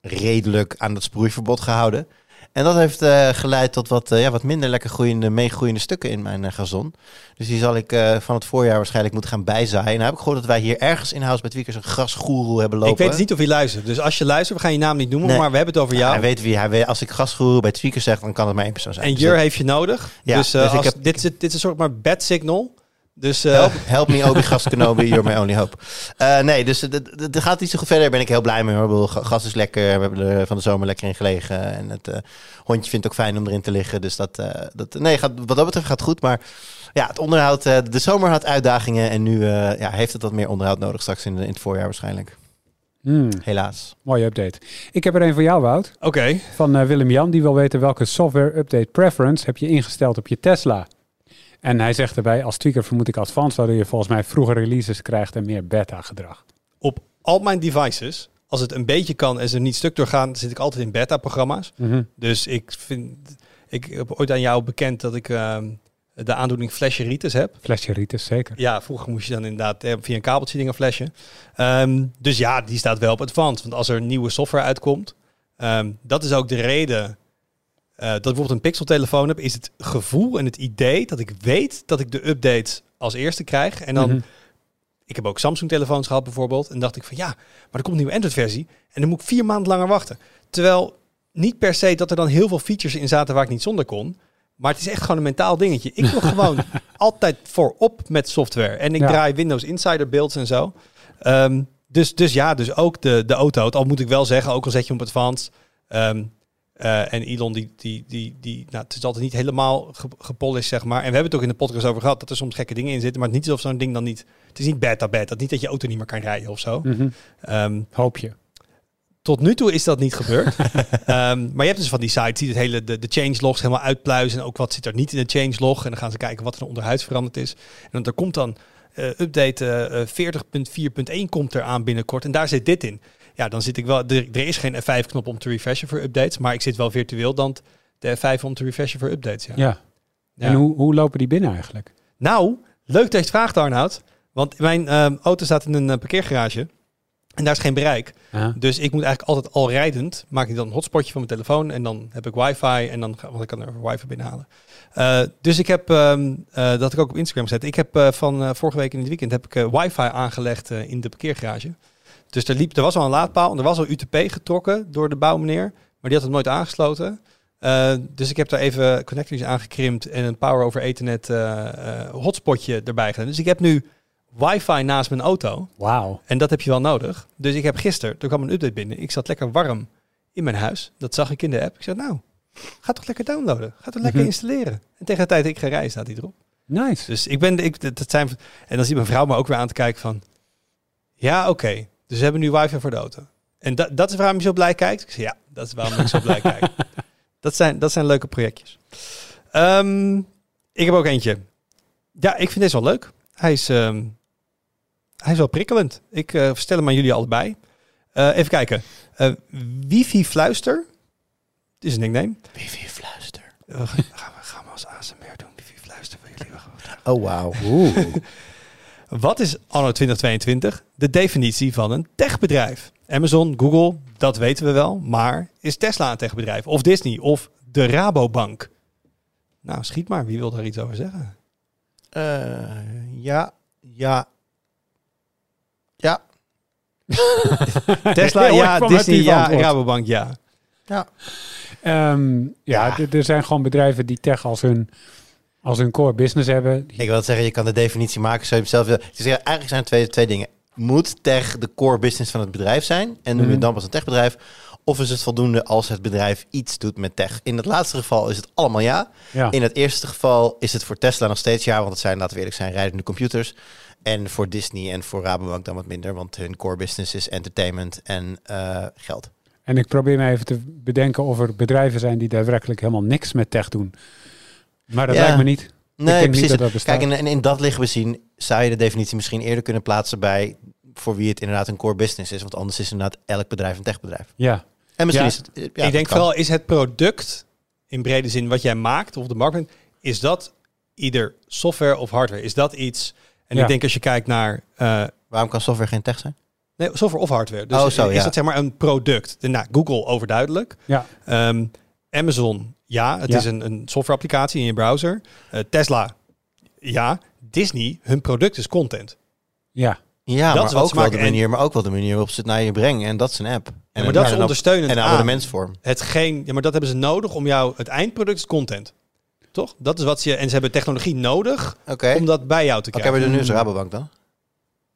redelijk aan het sproeiverbod gehouden. En dat heeft eh, geleid tot wat, eh, ja, wat minder lekker groeiende, meegroeiende stukken in mijn eh, gazon. Dus die zal ik van het voorjaar waarschijnlijk moeten gaan bijzaaien. Nou heb ik gehoord dat wij hier ergens in House bij Tweakers een grasgoeroe hebben lopen. Ik weet dus niet of je luistert. Dus als je luistert, we gaan je naam niet noemen, Nee. maar we hebben het over Ja, jou. hij weet wie hij weet. Als ik grasgoeroe bij Tweakers zeg, dan kan het maar één persoon zijn. en Dus Jur dat- heeft je nodig. Ja, dus, dus ik als, heb- dit, is, dit is een soort maar bad signal. Dus eh, Help, help me, Obi Gas Kenobi, you're my only hope. Eh, nee, dus het- gaat niet zo goed verder. Daar ben ik heel blij mee hoor. Gas is lekker. We hebben er van de zomer lekker in gelegen. En het eh, hondje vindt het ook fijn om erin te liggen. Dus dat, eh, dat nee, gaat, wat dat betreft gaat het goed. Maar ja, het onderhoud, eh, de zomer had uitdagingen. En nu eh, ja, heeft het wat meer onderhoud nodig straks in, in het voorjaar waarschijnlijk. Hmm, Helaas. mooie update. Ik heb er een voor jou, Wout. oké. Van Willem Jan. Die wil weten welke software update preference heb je ingesteld op je Tesla. En hij zegt erbij, als tweaker vermoed ik advanced, waardoor je volgens mij vroeger releases krijgt en meer beta gedrag. Op al mijn devices, als het een beetje kan en ze niet stuk doorgaan, zit ik altijd in beta-programma's. Mhm. Dus ik vind, ik heb ooit aan jou bekend dat ik ehm, de aandoening flasheritis heb. Flesje Ritus, zeker. Ja, vroeger moest je dan inderdaad eh, via een kabeltje dingen flashen. Ehm, dus ja, die staat wel op advanced. Want als er nieuwe software uitkomt, ehm, dat is ook de reden eh, dat ik bijvoorbeeld een Pixel-telefoon heb, is het gevoel en het idee dat ik weet dat ik de updates als eerste krijg. En dan, Mhm. ik heb ook Samsung-telefoons gehad bijvoorbeeld, en dacht ik van ja, maar er komt een nieuwe Android-versie en dan moet ik vier maanden langer wachten. Terwijl niet per se dat er dan heel veel features in zaten waar ik niet zonder kon. Maar het is echt gewoon een mentaal dingetje. Ik wil (laughs) gewoon altijd voorop met software. En ik Ja. draai Windows Insider builds en zo. Ehm, dus, dus ja, dus ook de, de auto. Al moet ik wel zeggen, ook al zet je hem op advanced. ehm, eh, en Elon, die, die, die, die, nou, het is altijd niet helemaal ge- gepolished, zeg maar. En we hebben het ook in de podcast over gehad, dat er soms gekke dingen in zitten. Maar het is niet alsof zo'n ding dan niet... Het is niet beta beta. Niet dat je auto niet meer kan rijden of zo. Ehm, Hoop je. tot nu toe is dat niet gebeurd. (laughs) Ehm, maar je hebt dus van die sites die het hele, de, de changelogs helemaal uitpluizen. En ook wat zit er niet in de changelog. En dan gaan ze kijken wat er onderhuids veranderd is. En dan komt dan eh, update eh, 40.4.1 komt er aan binnenkort. En daar zit dit in. Ja, dan zit ik wel... Er, er is geen F5-knop om te refreshen voor updates. Maar ik zit wel virtueel dan de F5 om te refreshen voor updates. Ja. Ja. En hoe, hoe lopen die binnen eigenlijk? Nou, leuk dat je het vraagt, Arnoud. Want mijn ehm, auto staat in een eh, parkeergarage. En daar is geen bereik. Dus ik moet eigenlijk altijd al rijdend, maak ik dan een hotspotje van mijn telefoon en dan heb ik wifi en dan want ik kan er wifi binnenhalen. Eh dus ik heb, ehm, eh, dat ik ook op Instagram zet, ik heb van vorige week in het weekend heb ik wifi aangelegd in de parkeergarage. Dus er, liep, er was al een laadpaal en er was al UTP getrokken door de bouwmeneer, maar die had het nooit aangesloten. Eh, dus ik heb daar even connectors aangekrimpt en een power over ethernet eh, eh, hotspotje erbij gedaan. Dus ik heb nu wifi naast mijn auto. Wauw. En dat heb je wel nodig. Dus ik heb gisteren, er kwam een update binnen. Ik zat lekker warm in mijn huis. Dat zag ik in de app. Ik zei, nou, ga toch lekker downloaden. Ga toch lekker Mhm. installeren. En tegen de tijd dat ik ga rijden, staat hij erop. Nice. Dus ik ben, ik, dat zijn, en dan ziet mijn vrouw me ook weer aan te kijken van, ja, oké. Dus we hebben nu wifi voor de auto. En dat, dat is waarom je zo blij kijkt? Ik zei, ja, dat is waarom ik zo blij kijk. (laughs) Dat zijn, dat zijn leuke projectjes. Ehm, ik heb ook eentje. Ja, ik vind deze wel leuk. Hij is, ehm, hij is wel prikkelend. Ik eh, stel hem aan jullie allebei. Eh, even kijken. Eh, Wifi Fluister. Het is een nickname. Wifi fluister. Gaan, we, gaan we als ASMR doen. Wifi Fluister voor jullie. Oh, wauw. (laughs) Wat is anno 2022 de definitie van een techbedrijf? Amazon, Google, dat weten we wel. Maar is Tesla een techbedrijf? Of Disney? Of de Rabobank? Nou, schiet maar. Wie wil daar iets over zeggen? Eh, ja, ja. Ja. (laughs) Tesla, ja. Disney, ja. antwoord. Rabobank, ja. Ehm, ja, Ja. er zijn gewoon bedrijven die tech als hun, als hun core business hebben. Die- Ik wil zeggen, je kan de definitie maken zoals je zelf wil. Dus eigenlijk zijn er twee, twee dingen. Moet tech de core business van het bedrijf zijn? En noem je Mhm. het dan pas een techbedrijf? Of is het voldoende als het bedrijf iets doet met tech? In het laatste geval is het allemaal ja. ja. In het eerste geval is het voor Tesla nog steeds ja, want het zijn, laten we eerlijk zijn, rijdende computers. En voor Disney en voor Rabobank dan wat minder, want hun core business is entertainment en eh, geld. En ik probeer me even te bedenken of er bedrijven zijn die daadwerkelijk helemaal niks met tech doen. Maar dat Ja. lijkt me niet. Nee, niet precies. dat dat bestaat. Kijk, en, en in dat licht bezien zou je de definitie misschien eerder kunnen plaatsen bij voor wie het inderdaad een core business is. Want anders is inderdaad elk bedrijf een techbedrijf. Ja, En misschien Ja. is het... eh, ja, ik denk kan. vooral, is het product in brede zin wat jij maakt of de markt bent, is dat ieder software of hardware? Is dat iets? En Ja. ik denk als je kijkt naar, eh, Waarom kan software geen tech zijn? Nee, software of hardware. Dus Oh, zo, is ja. dat zeg maar een product? De, nou, Google overduidelijk. Ja, Ehm, Amazon, ja, het Ja. is een, een softwareapplicatie in je browser. Eh, Tesla, ja. Disney, hun product is content. ja. Ja, Dat is maar wat ook, wel de manier, maar ook wel de manier waarop ze het naar je brengen. En dat is een app. En maar een- dat is ondersteunend En abonnementsvorm. Hetgeen, ja, maar dat hebben ze nodig om jou... Het eindproduct is content. Toch? Dat is wat ze... En ze hebben technologie nodig Oké. om dat bij jou te Oké, krijgen. maar nu is Rabobank dan?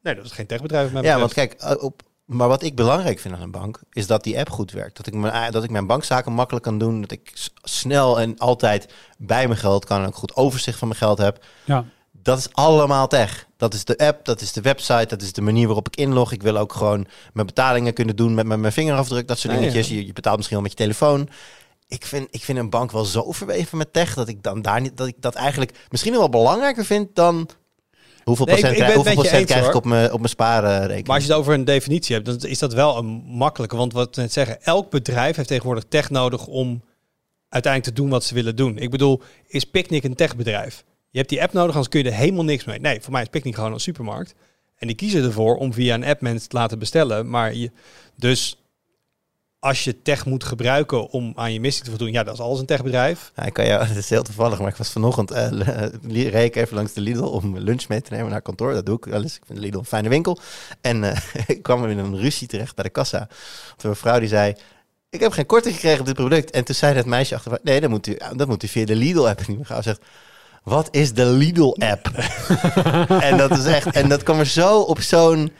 Nee, dat is geen techbedrijf. met Ja, want kijk, eh, op, maar wat ik belangrijk vind aan een bank, is dat die app goed werkt. Dat ik mijn, dat ik mijn bankzaken makkelijk kan doen. Dat ik snel en altijd bij mijn geld kan en ook goed overzicht van mijn geld heb. ja. Dat is allemaal tech. Dat is de app, dat is de website, dat is de manier waarop ik inlog. Ik wil ook gewoon mijn betalingen kunnen doen met mijn, mijn vingerafdruk, dat soort dingetjes. ja. Je, je betaalt misschien wel met je telefoon. Ik vind, ik vind een bank wel zo verweven met tech dat ik dan daar niet dat ik dat eigenlijk misschien wel belangrijker vind dan hoeveel Nee, procent, ik krijg, hoeveel procent eens, ik op mijn, op mijn sparenrekening. Maar als je het over een definitie hebt, dan is dat wel een makkelijke. Want wat we net zeggen, elk bedrijf heeft tegenwoordig tech nodig om uiteindelijk te doen wat ze willen doen. Ik bedoel, is Picnic een techbedrijf? Je hebt die app nodig, anders kun je er helemaal niks mee. Nee, voor mij is Picnic gewoon een supermarkt. En die kiezen ervoor om via een app mensen te laten bestellen. Maar je, dus als je tech moet gebruiken om aan je missie te voldoen, ja, dat is alles een techbedrijf. Ja, ik kan jou, (laughs) het is heel toevallig, maar ik was vanochtend, li- reed ik even langs de Lidl om lunch mee te nemen naar kantoor. Dat doe ik wel eens. Ik vind Lidl een fijne winkel. En eh, (laughs) ik kwam in een ruzie terecht bij de kassa. Toen een vrouw die zei, ik heb geen korting gekregen op dit product. En toen zei dat meisje achter, nee, dat moet u, dat moet u via de Lidl-app. En die mevrouw zegt, wat is de Lidl-app? (laughs) en dat is echt, en dat kwam er zo op zo'n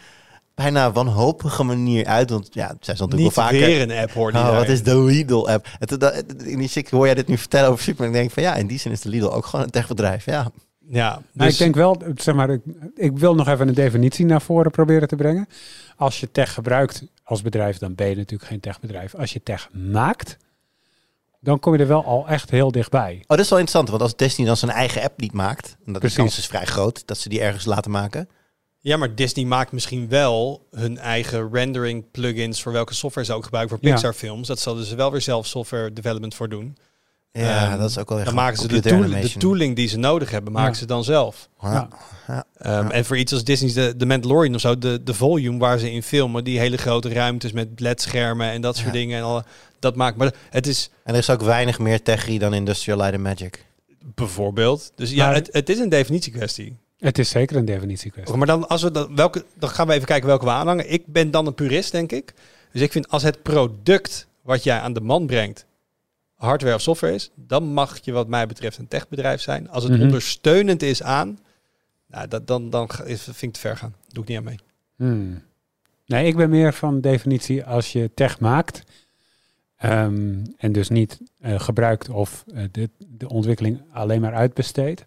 bijna wanhopige manier uit. Want ja, zij stond natuurlijk wel vaker. weer een app hoor. die Oh, wat is de Lidl-app? En toen da- In die zin hoor jij dit nu vertellen over super. En ik denk van ja, in die zin is de Lidl ook gewoon een techbedrijf. Ja, Ja, dus ik denk wel, zeg maar, ik, ik wil nog even een definitie naar voren proberen te brengen. Als je tech gebruikt als bedrijf, dan ben je natuurlijk geen techbedrijf. Als je tech maakt, dan kom je er wel al echt heel dichtbij. oh, dat is wel interessant. Want als Disney dan zijn eigen app niet maakt, en dat de kans is vrij groot dat ze die ergens laten maken. Ja, maar Disney maakt misschien wel hun eigen rendering plugins voor welke software ze ook gebruiken voor Ja. Pixar films. Dat zullen ze wel weer zelf software development voor doen. Ja, Ehm, dat is ook wel echt Dan maken ze de, tool- tooling die ze nodig hebben, maken Ja. ze dan zelf. Ja. Ehm, En voor iets als Disney's de, de Mandalorian of zo, de, de volume waar ze in filmen, die hele grote ruimtes met LED-schermen en dat soort Ja. dingen. En al, dat maakt, maar het is En er is ook weinig meer techie dan Industrial Light and Magic. bijvoorbeeld. Dus ja, Maar- het, het is een definitiekwestie. Het is zeker een definitiekwestie. Maar dan, als we dan, welke, dan gaan we even kijken welke we aanhangen. Ik ben dan een purist, denk ik. Dus ik vind als het product wat jij aan de man brengt, hardware of software is, dan mag je wat mij betreft een techbedrijf zijn. Als het Mhm. ondersteunend is aan, nou, dat, dan, dan is- vind ik het ver gaan. Doe ik niet aan mee. Hmm. Nee, ik ben meer van definitie als je tech maakt ehm, en dus niet eh, gebruikt of eh, de, de ontwikkeling alleen maar uitbesteedt.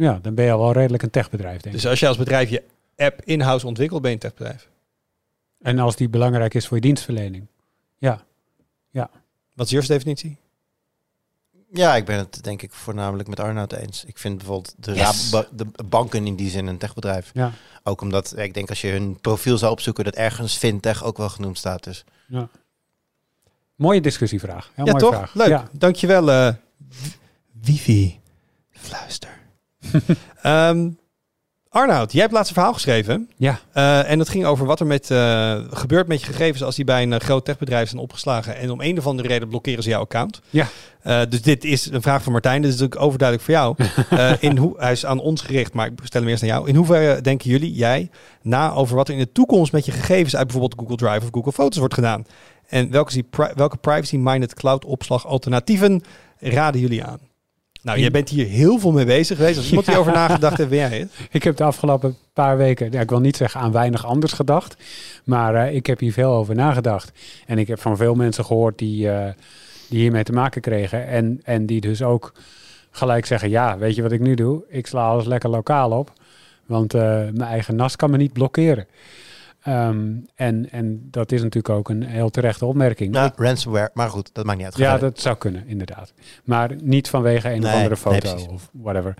Ja, dan ben je al wel redelijk een techbedrijf, denk ik. Dus als je als bedrijf je app in-house ontwikkelt, ben je een techbedrijf. En als die belangrijk is voor je dienstverlening. Ja, Wat is je eerste definitie? Ja, ik ben het denk ik voornamelijk met Arnoud eens. Ik vind bijvoorbeeld de, Yes. De banken in die zin een techbedrijf. ja, Ook omdat ja, ik denk als je hun profiel zou opzoeken, dat ergens fintech ook wel genoemd staat. Dus ja. Mooie discussievraag. Heel ja, mooie toch? vraag. Leuk. Ja. Dankjewel, eh Wifi. Fluister. (laughs) Ehm Arnoud, jij hebt laatst een verhaal geschreven. Ja. Eh, en dat ging over wat er met, eh, gebeurt met je gegevens als die bij een eh, groot techbedrijf zijn opgeslagen. En om een of andere reden blokkeren ze jouw account. Ja. Dus dit is een vraag van Martijn. Dit is natuurlijk overduidelijk voor jou. (laughs) In hoe, hij is aan ons gericht, maar ik stel hem eerst aan jou. In hoeverre denken jullie, jij, na over wat er in de toekomst met je gegevens uit bijvoorbeeld Google Drive of Google Foto's wordt gedaan? En welke, welke privacy-minded cloud opslag alternatieven raden jullie aan? Nou, jij bent hier heel veel mee bezig geweest. Als iemand (laughs) hierover nagedacht heeft, ben jij het. Ik heb de afgelopen paar weken, ja, ik wil niet zeggen aan weinig anders gedacht, maar eh, ik heb hier veel over nagedacht. En ik heb van veel mensen gehoord die, eh, die hiermee te maken kregen en, en die dus ook gelijk zeggen, ja, weet je wat ik nu doe? Ik sla alles lekker lokaal op, want eh, mijn eigen NAS kan me niet blokkeren. Ehm, en, en dat is natuurlijk ook een heel terechte opmerking. nou, ransomware, maar goed, dat maakt niet uit. Ga ja, verder. dat zou kunnen, inderdaad. Maar niet vanwege een Nee, of andere foto of whatever.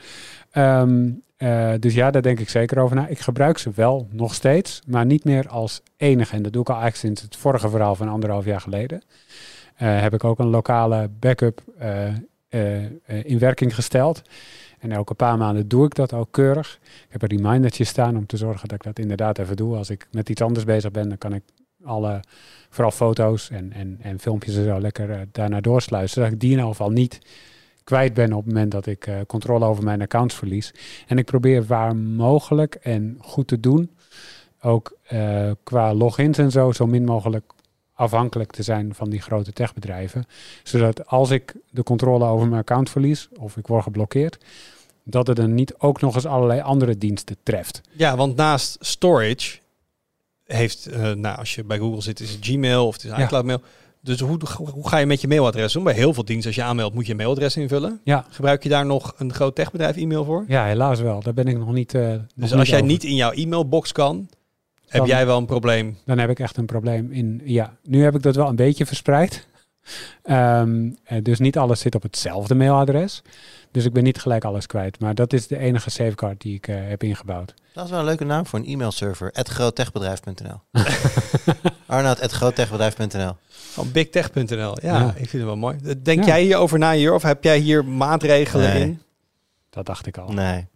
Ehm, eh, dus ja, daar denk ik zeker over na. Ik gebruik ze wel nog steeds, maar niet meer als enige. En dat doe ik al eigenlijk sinds het vorige verhaal van anderhalf jaar geleden. Eh, heb ik ook een lokale backup eh, in werking gesteld. En elke paar maanden doe ik dat ook keurig. Ik heb een remindertje staan om te zorgen dat ik dat inderdaad even doe. Als ik met iets anders bezig ben, dan kan ik alle, vooral foto's en, en, en filmpjes en zo lekker uh, daarna doorsluizen. Zodat ik die in ieder geval niet kwijt ben op het moment dat ik uh, controle over mijn accounts verlies. En ik probeer waar mogelijk en goed te doen, ook uh, qua logins en zo, zo min mogelijk afhankelijk te zijn van die grote techbedrijven. Zodat als ik de controle over mijn account verlies of ik word geblokkeerd, dat het dan niet ook nog eens allerlei andere diensten treft. Ja, want naast storage heeft, uh, nou, als je bij Google zit, is het Gmail of het is iCloud mail. Dus hoe, hoe ga je met je mailadres om? Bij heel veel diensten, als je aanmeldt, moet je een mailadres invullen. Ja. Gebruik je daar nog een groot techbedrijf e-mail voor? Ja, helaas wel. Daar ben ik nog niet. Uh, dus nog als niet jij over. niet in jouw e-mailbox kan, heb jij wel een probleem. Dan heb ik echt een probleem in. Ja, nu heb ik dat wel een beetje verspreid. Um, dus niet alles zit op hetzelfde mailadres. Dus ik ben niet gelijk alles kwijt. Maar dat is de enige safeguard die ik uh, heb ingebouwd. Dat is wel een leuke naam voor een e-mailserver. groottechbedrijf.nl (laughs) Arnoud.groottechbedrijf.nl Van bigtech.nl. Ja, ja, ik vind het wel mooi. Denk ja. jij hierover na hier? Of heb jij hier maatregelen nee. in? Dat dacht ik al. Nee.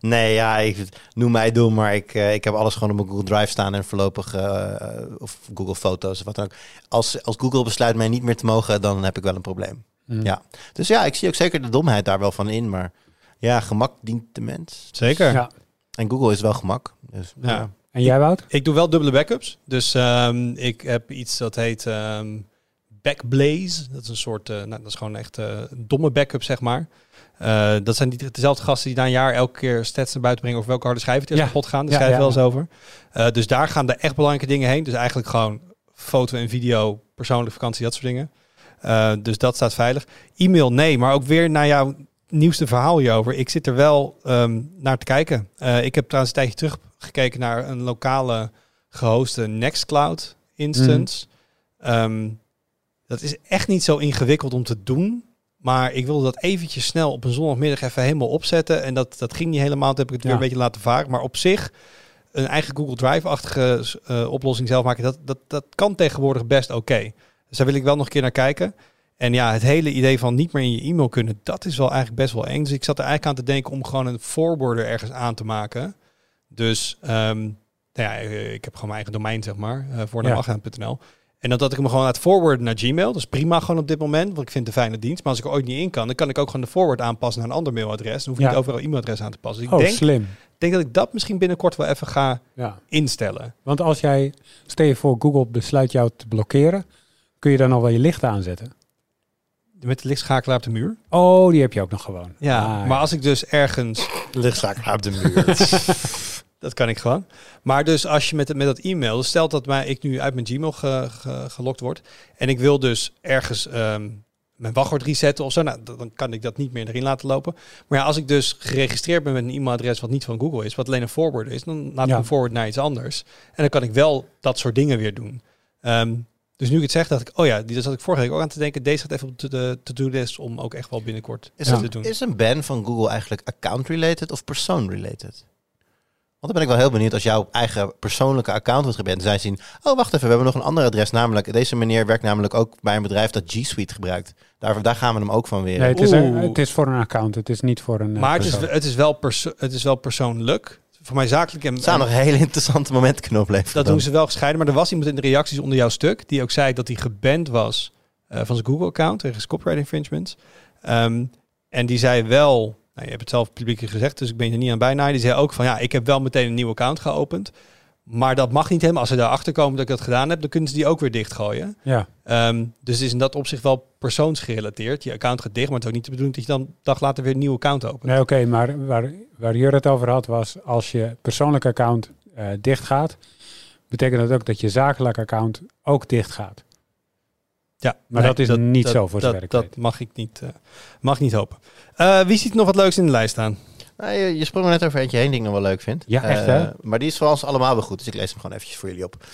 Nee, ja, ik, noem mij dom, maar ik, uh, ik heb alles gewoon op mijn Google Drive staan en voorlopig, uh, of Google Foto's of wat dan ook. Als, als Google besluit mij niet meer te mogen, dan heb ik wel een probleem. Mm. Ja. Dus ja, ik zie ook zeker de domheid daar wel van in, maar ja, gemak dient de mens. Zeker. Ja. En Google is wel gemak. Dus, ja. ja. En jij, Wout? Ik, ik, doe wel dubbele backups. Dus um, ik heb iets dat heet um, Backblaze. Dat is een soort, uh, nou, dat is gewoon echt uh, domme backup, zeg maar. Uh, dat zijn die, dezelfde gasten die na een jaar elke keer stats naar buiten brengen over welke harde schijf het is ja. kapot gaan. Daar ja, wel eens over. Uh, dus daar gaan de echt belangrijke dingen heen. Dus eigenlijk gewoon foto en video, persoonlijke vakantie, dat soort dingen. Uh, dus dat staat veilig. E-mail, nee, maar ook weer naar jouw nieuwste verhaal hierover. Ik zit er wel um, naar te kijken. ik heb trouwens een tijdje teruggekeken naar een lokale gehoste Nextcloud instance. Mm. Um, dat is echt niet zo ingewikkeld om te doen. Maar ik wilde dat eventjes snel op een zondagmiddag even helemaal opzetten. En dat, dat ging niet helemaal. Toen heb ik het weer ja. een beetje laten varen. Maar op zich, een eigen Google Drive-achtige uh, oplossing zelf maken, dat, dat, dat kan tegenwoordig best oké. Okay. Dus daar wil ik wel nog een keer naar kijken. En ja, het hele idee van niet meer in je e-mail kunnen, dat is wel eigenlijk best wel eng. Dus ik zat er eigenlijk aan te denken om gewoon een forwarder ergens aan te maken. Dus um, nou ja, ik heb gewoon mijn eigen domein, zeg maar, uh, ja. En dan dat ik hem gewoon laat forwarden naar Gmail. Dat is prima gewoon op dit moment, want ik vind het een fijne dienst. Maar als ik er ooit niet in kan, dan kan ik ook gewoon de forward aanpassen naar een ander mailadres. Dan hoef ik ja. niet overal e-mailadres aan te passen. Dus ik oh, denk, slim. denk dat ik dat misschien binnenkort wel even ga ja. instellen. Want als jij, stel je voor, Google besluit jou te blokkeren, kun je dan al wel je licht aanzetten? Met de lichtschakelaar op de muur? Oh, die heb je ook nog gewoon. Ja, ah, maar als ik dus ergens... Lichtschakelaar op de muur. (laughs) Dat kan ik gewoon. Maar dus als je met, met dat e-mail, dus stelt dat mij, ik nu uit mijn Gmail ge, ge, gelokt word en ik wil dus ergens um, mijn wachtwoord resetten of zo, nou, dan kan ik dat niet meer erin laten lopen. Maar ja, als ik dus geregistreerd ben met een e-mailadres wat niet van Google is, wat alleen een forward is, dan laat ik ja. een forward naar iets anders. En dan kan ik wel dat soort dingen weer doen. Um, dus nu ik het zeg, dacht ik, oh ja, die zat ik vorige week ook aan te denken. Deze gaat even op de to-do-list om ook echt wel binnenkort is ja. te doen. Is een ban van Google eigenlijk account-related of persoon-related? Want dan ben ik wel heel benieuwd als jouw eigen persoonlijke account wordt geband. Zij zien, oh wacht even, we hebben nog een ander adres. Namelijk, deze meneer werkt namelijk ook bij een bedrijf dat G Suite gebruikt. Daar, daar gaan we hem ook van weer. Nee, het is, een, het is voor een account, het is niet voor een. Maar het is, het, is wel perso het is wel persoonlijk. Voor mij zakelijk. En, het zou nog een hele interessante moment kunnen opleveren. Dat dan. doen ze wel gescheiden. Maar er was iemand in de reacties onder jouw stuk die ook zei dat hij geband was uh, van zijn Google-account tegen copyright infringements. Um, en die zei wel. Nou, je hebt het zelf publiek gezegd, dus ik ben er niet aan bijna. Die zei ook van ja, ik heb wel meteen een nieuw account geopend. Maar dat mag niet helemaal. Als ze daarachter komen dat ik dat gedaan heb, dan kunnen ze die ook weer dichtgooien. Ja. Um, dus het is in dat opzicht wel persoonsgerelateerd. Je account gaat dicht, maar het is ook niet de bedoeling dat je dan een dag later weer een nieuw account opent. Nee, oké, okay, maar waar, waar Jur het over had was als je persoonlijk account uh, dicht gaat, betekent dat ook dat je zakelijk account ook dicht gaat. Ja, maar nee, dat is dat, niet dat, zo voor dat, zover Dat mag ik niet, uh, mag ik niet hopen. Uh, wie ziet nog wat leuks in de lijst staan? Nou, je, je sprong er net over eentje heen die ik nog wel leuk vind. Ja, echt hè? Uh, maar die is voor ons allemaal wel goed, dus ik lees hem gewoon eventjes voor jullie op.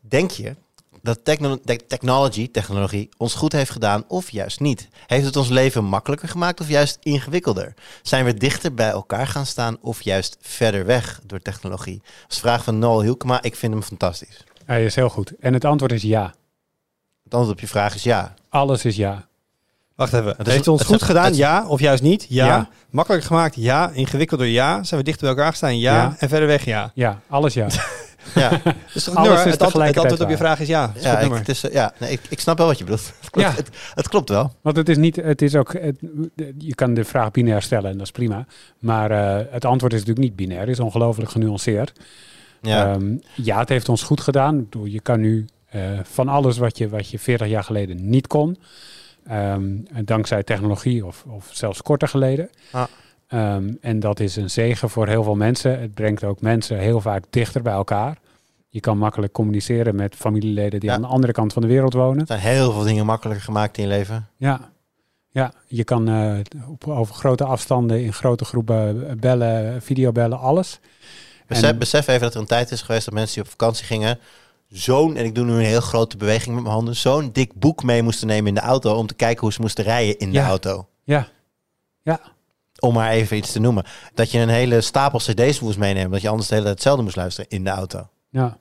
Denk je dat techno technology, technologie ons goed heeft gedaan of juist niet? Heeft het ons leven makkelijker gemaakt of juist ingewikkelder? Zijn we dichter bij elkaar gaan staan of juist verder weg door technologie? Als vraag van Noel Hielkema, ik vind hem fantastisch. Hij is heel goed. En het antwoord is ja. Het antwoord op je vraag is ja. Alles is ja. Wacht even. Het Heeft het ons het goed gedaan? het ja. Of juist niet? Ja. Ja. Makkelijker gemaakt? Ja. Ingewikkelder? Ja. Zijn we dichter bij elkaar gestaan? Ja. Ja. En verder weg? Ja. Ja, alles ja. (laughs) Ja, Dus toch (laughs) nummer, is het, antwoord, het tegelijkertijd antwoord op je vraag is ja. Is ja, ik, het is, eh, ja nee, ik, ik snap wel wat je bedoelt. Het (laughs) klopt, Ja. het, het klopt wel. Want het is niet, het is ook, het- je kan de vraag binair stellen en dat is prima. Maar eh, het antwoord is natuurlijk niet binair, het is ongelooflijk genuanceerd. Ja. Ehm, ja, het heeft ons goed gedaan. Ik bedoel, je kan nu van alles wat je, wat je 40 jaar geleden niet kon, ehm, dankzij technologie of, of zelfs korter geleden. Ah. Ehm, en dat is een zegen voor heel veel mensen. Het brengt ook mensen heel vaak dichter bij elkaar. Je kan makkelijk communiceren met familieleden die Ja. aan de andere kant van de wereld wonen. Er zijn heel veel dingen makkelijker gemaakt in je leven. Ja, ja je kan eh, op, over grote afstanden in grote groepen bellen, videobellen, alles. Besef, En- besef even dat er een tijd is geweest dat mensen die op vakantie gingen... zo'n, en ik doe nu een heel grote beweging met mijn handen... zo'n dik boek mee moesten nemen in de auto... om te kijken hoe ze moesten rijden in de Ja. auto. Ja, ja, Om maar even iets te noemen. Dat je een hele stapel cd's moest meenemen... dat je anders de hele tijd hetzelfde moest luisteren in de auto. ja.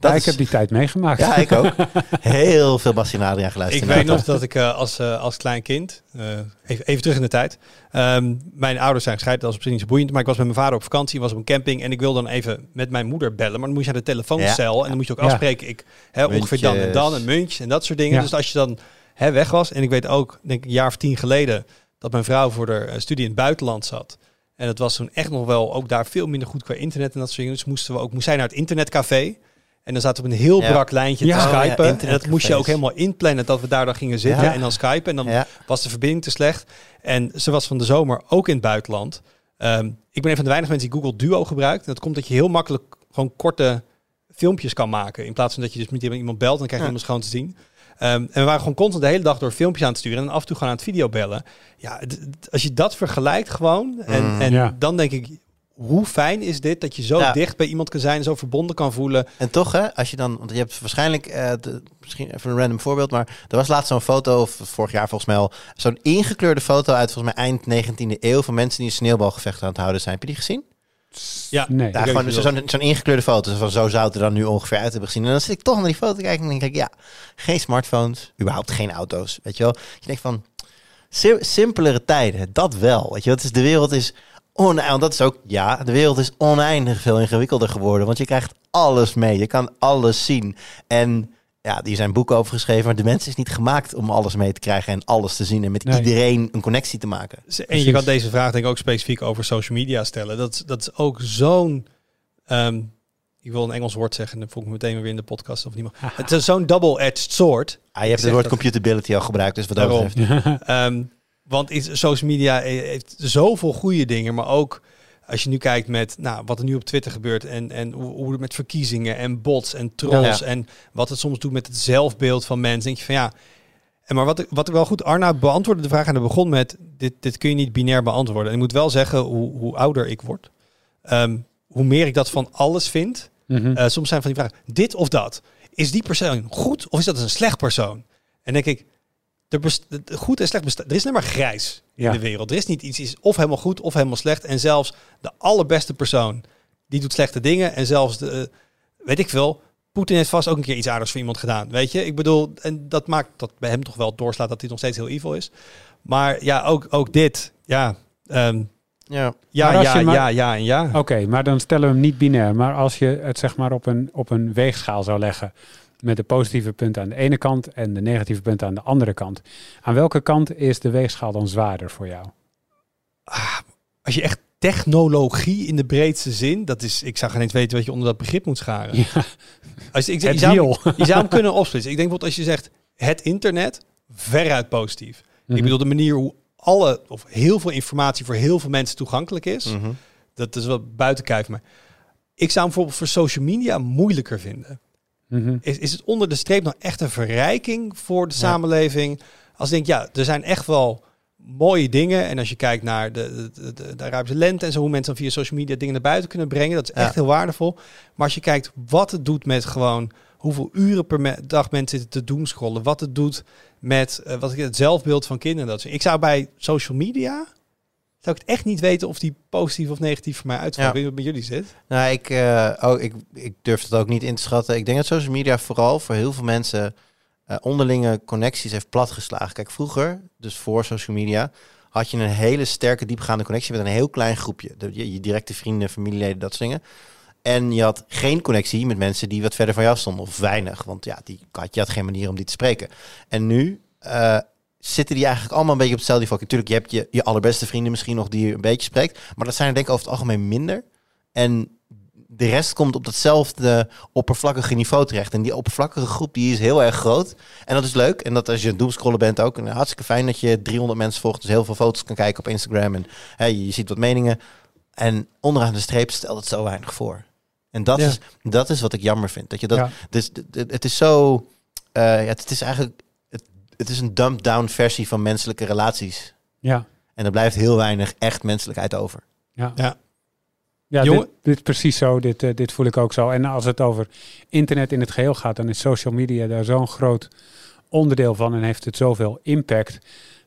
Dat Ja, is- ik heb die tijd meegemaakt. Ja, ik ook. (laughs) Heel veel Bastien Adriaan geluisterd. Ik weet nog dat ik eh, als, eh, als klein kind, eh, even, even terug in de tijd, ehm, mijn ouders zijn gescheiden, dat is misschien niet zo boeiend, maar ik was met mijn vader op vakantie, was op een camping en ik wilde dan even met mijn moeder bellen, maar dan moest je naar de telefooncel en dan moest je ook Ja. afspreken, ik, hè, ongeveer dan en dan, en muntjes en dat soort dingen. Ja. Dus als je dan hè, weg was, en ik weet ook, denk ik een jaar of tien geleden, dat mijn vrouw voor de studie in het buitenland zat. En dat was toen echt nog wel, ook daar veel minder goed qua internet en dat soort dingen. Dus moesten we ook, moest zij naar het internetcafé. En dan zaten we op een heel Ja. brak lijntje Ja. te Oh, ja, skypen. en dat moest je ook helemaal inplannen dat we daar dan gingen zitten Ja. en dan skypen. En dan Ja. was de verbinding te slecht. En ze was van de zomer ook in het buitenland. Ehm, ik ben een van de weinige mensen die Google Duo gebruikt. En dat komt dat je heel makkelijk gewoon korte filmpjes kan maken. In plaats van dat je dus met iemand belt en dan krijg je Ja. iemand schoon te zien. Ehm, en we waren gewoon constant de hele dag door filmpjes aan het sturen. En af en toe gewoon aan het videobellen. Ja, d- d- als je dat vergelijkt gewoon. En, Mm. en Ja. dan denk ik, hoe fijn is dit dat je zo Ja. dicht bij iemand kan zijn. Zo verbonden kan voelen. En toch, hè, als je dan, want je hebt waarschijnlijk, eh, de- misschien even een random voorbeeld, maar er was laatst zo'n foto, of vorig jaar volgens mij al, zo'n ingekleurde foto uit volgens mij eind 19e eeuw van mensen die een sneeuwbalgevecht aan het houden zijn. Heb je die gezien? Ja, Nee. Ja, weet gewoon zo'n zo'n ingekleurde foto, van zo zou het er dan nu ongeveer uit hebben gezien. En dan zit ik toch naar die foto te kijken en denk ik, ja, geen smartphones, überhaupt geen auto's, weet je wel. Je denkt van, sim- simpelere tijden, dat wel, weet je wel. Het is, de wereld is oneindig, want dat is ook, ja, de wereld is oneindig veel ingewikkelder geworden, want je krijgt alles mee, je kan alles zien. En ja, die zijn boeken over geschreven, maar de mens is niet gemaakt om alles mee te krijgen en alles te zien en met Nee. iedereen een connectie te maken. En je kan deze vraag denk ik ook specifiek over social media stellen. Dat, is- dat is ook zo'n... ehm, ik wil een Engels woord zeggen, dan voel ik me meteen weer in de podcast of niemand. (laughs) Het is zo'n double-edged sword. Ah, je hebt het woord dat- computability al gebruikt, dus wat dat Daarom. betreft. (laughs) Ehm, want is, social media he- heeft zoveel goede dingen, maar ook als je nu kijkt met nou, wat er nu op Twitter gebeurt en, en hoe, hoe het met verkiezingen en bots en trolls Ja. en wat het soms doet met het zelfbeeld van mensen, denk je van ja. En maar wat ik, wat ik wel goed, Arna beantwoordde de vraag en hij begon met dit, dit kun je niet binair beantwoorden. En ik moet wel zeggen, hoe, hoe ouder ik word, ehm, hoe meer ik dat van alles vind. Mhm. Eh, soms zijn van die vragen, dit of dat. Is die persoon goed of is dat een slecht persoon? En denk ik, er best- goed en slecht bestaat. Er is alleen maar grijs Ja. in de wereld. Er is niet iets is of helemaal goed of helemaal slecht. En zelfs de allerbeste persoon, die doet slechte dingen. En zelfs de, eh, weet ik veel, Poetin heeft vast ook een keer iets aardigs voor iemand gedaan. Weet je, ik bedoel, en dat maakt dat bij hem toch wel doorslaat dat hij nog steeds heel evil is. Maar ja, ook, ook dit. Ja, ehm, Ja. ja, ja, maar- ja, ja en ja. Oké, maar dan stellen we hem niet binair. Maar als je het zeg maar op een, op een weegschaal zou leggen. Met de positieve punten aan de ene kant en de negatieve punten aan de andere kant. Aan welke kant is de weegschaal dan zwaarder voor jou? Als je echt technologie in de breedste zin, dat is, ik zou geen eens weten wat je onder dat begrip moet scharen. Ja, Als, ik, je, zou, je zou hem kunnen opsplitsen. Ik denk bijvoorbeeld als je zegt het internet, veruit positief. Ik Mhm. bedoel de manier hoe alle of heel veel informatie voor heel veel mensen toegankelijk is. Mhm. Dat is wel buiten kijf. Maar ik zou hem bijvoorbeeld voor social media moeilijker vinden. Mhm. Is, is het onder de streep nou echt een verrijking voor de Ja. samenleving? Als ik denk, ja, er zijn echt wel mooie dingen. En als je kijkt naar de, de, de, de Arabische lente en zo, hoe mensen dan via social media dingen naar buiten kunnen brengen, dat is Ja. echt heel waardevol. Maar als je kijkt wat het doet met gewoon hoeveel uren per me- dag mensen zitten te doomscrollen, wat het doet met eh, wat ik, het zelfbeeld van kinderen. Dat ik zou bij social media, zou ik het echt niet weten of die positief of negatief voor mij uitvalt. Ja. Bij jullie zit. Nou, ik, eh, oh, ik, ik durf het ook niet in te schatten. Ik denk dat social media vooral voor heel veel mensen eh, onderlinge connecties heeft platgeslagen. Kijk, vroeger, dus voor social media, had je een hele sterke, diepgaande connectie met een heel klein groepje. De, je, je directe vrienden, familieleden, dat soort dingen. En je had geen connectie met mensen die wat verder van jou stonden, of weinig. Want ja, die, had, je had geen manier om die te spreken. En nu eh, zitten die eigenlijk allemaal een beetje op hetzelfde niveau. Natuurlijk, je hebt je, je allerbeste vrienden misschien nog die je een beetje spreekt. Maar dat zijn er denk ik over het algemeen minder. En de rest komt op datzelfde oppervlakkige niveau terecht. En die oppervlakkige groep die is heel erg groot. En dat is leuk. En dat als je doomscrollen bent ook. En hartstikke fijn dat je 300 mensen volgt. Dus heel veel foto's kan kijken op Instagram. En hè, je ziet wat meningen. En onderaan de streep stelt het zo weinig voor. En dat, Ja. is, dat is wat ik jammer vind. Dat je dat, Ja. dus, het is zo... eh, ja, het is eigenlijk... Het, is een dumbed down versie van menselijke relaties. Ja, En er blijft heel weinig echt menselijkheid over. ja. Ja. Ja, Jongen- dit, dit is precies zo. Dit, eh, dit voel ik ook zo. En als het over internet in het geheel gaat, dan is social media daar zo'n groot onderdeel van en heeft het zoveel impact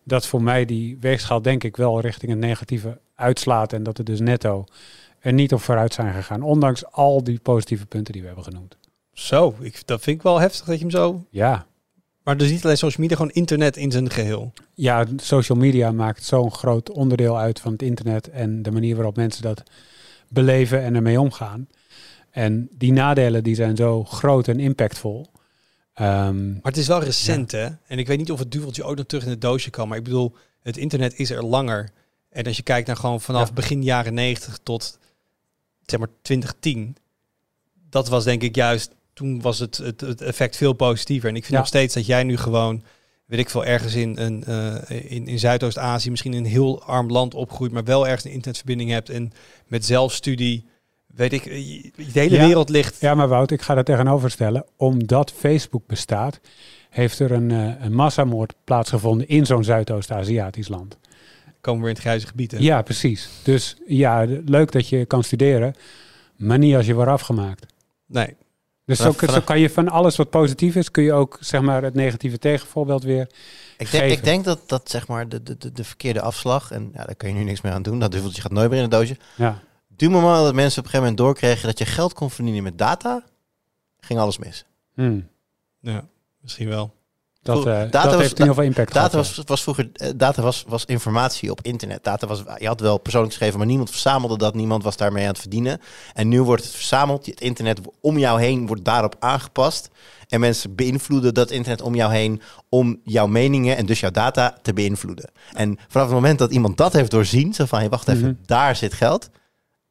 dat voor mij die weegschaal denk ik wel richting het negatieve uitslaat en dat het dus netto er niet op vooruit zijn gegaan, ondanks al die positieve punten die we hebben genoemd. Zo, ik, dat vind ik wel heftig dat je hem zo... Ja, Maar dus niet alleen social media, gewoon internet in zijn geheel. ja social media maakt zo'n groot onderdeel uit van het internet en de manier waarop mensen dat beleven en ermee omgaan. En die nadelen die zijn zo groot en impactvol. Ehm, Maar het is wel recent, hè? En ik weet niet of het duveltje ook nog terug in het doosje kan. Maar ik bedoel, het internet is er langer. En als je kijkt naar gewoon vanaf Ja. begin jaren 90 tot zeg maar 2010. Dat was denk ik juist, toen was het, het, het effect veel positiever. En ik vind Ja. nog steeds dat jij nu gewoon, weet ik veel, ergens in, een, eh, in, in Zuidoost-Azië, misschien een heel arm land opgroeit, maar wel ergens een internetverbinding hebt. En met zelfstudie, weet ik, de hele Ja. wereld ligt. Ja, maar Wout, ik ga dat tegenover stellen. Omdat Facebook bestaat, heeft er een, eh, een massamoord plaatsgevonden in zo'n Zuidoost-Aziatisch land. Komen we in het grijze gebied. hè? Ja, precies. Dus ja, leuk dat je kan studeren, maar niet als je wordt afgemaakt. Nee. Dus zo, zo kan je van alles wat positief is, kun je ook zeg maar het negatieve tegenvoorbeeld weer. Ik denk, Geven. ik denk dat dat zeg maar de, de, de, de verkeerde afslag, en ja, daar kun je nu niks meer aan doen, dat duveltje gaat nooit meer in het doosje. Ja, Du moment dat mensen op een gegeven moment doorkregen dat je geld kon verdienen met data, ging alles mis. Hmm. Ja, misschien wel. Dat, eh, data dat was- heeft in ieder geval impact Data gehad. was, was vroeger, eh, data was, was informatie op internet. Data was, je had wel persoonlijk geschreven, maar niemand verzamelde dat. Niemand was daarmee aan het verdienen. En nu wordt het verzameld. Het internet om jou heen wordt daarop aangepast. En mensen beïnvloeden dat internet om jou heen om jouw meningen en dus jouw data te beïnvloeden. En vanaf het moment dat iemand dat heeft doorzien, zo van, hey, wacht even, Mhm. daar zit geld,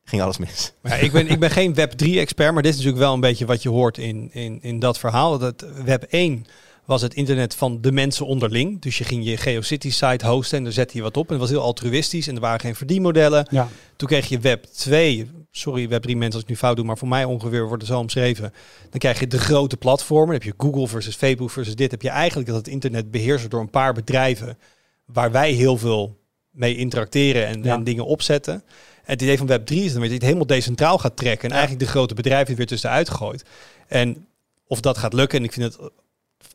ging alles mis. Ja, ik, ben, ik ben geen Web3-expert, maar dit is natuurlijk wel een beetje wat je hoort in, in, in dat verhaal. Dat Web 1 was het internet van de mensen onderling. Dus je ging je GeoCities-site hosten en daar zette je wat op. En het was heel altruïstisch en er waren geen verdienmodellen. Ja, Toen kreeg je Web 2, sorry Web 3 mensen als ik nu fout doe, maar voor mij ongeveer wordt het zo omschreven. Dan krijg je de grote platformen. Dan heb je Google versus Facebook versus dit. Heb je eigenlijk dat het internet beheerst door een paar bedrijven waar wij heel veel mee interacteren en, Ja. en dingen opzetten. En het idee van Web 3 is dat je het helemaal decentraal gaat trekken en Ja. eigenlijk de grote bedrijven er weer tussenuit gooit. En of dat gaat lukken, en ik vind het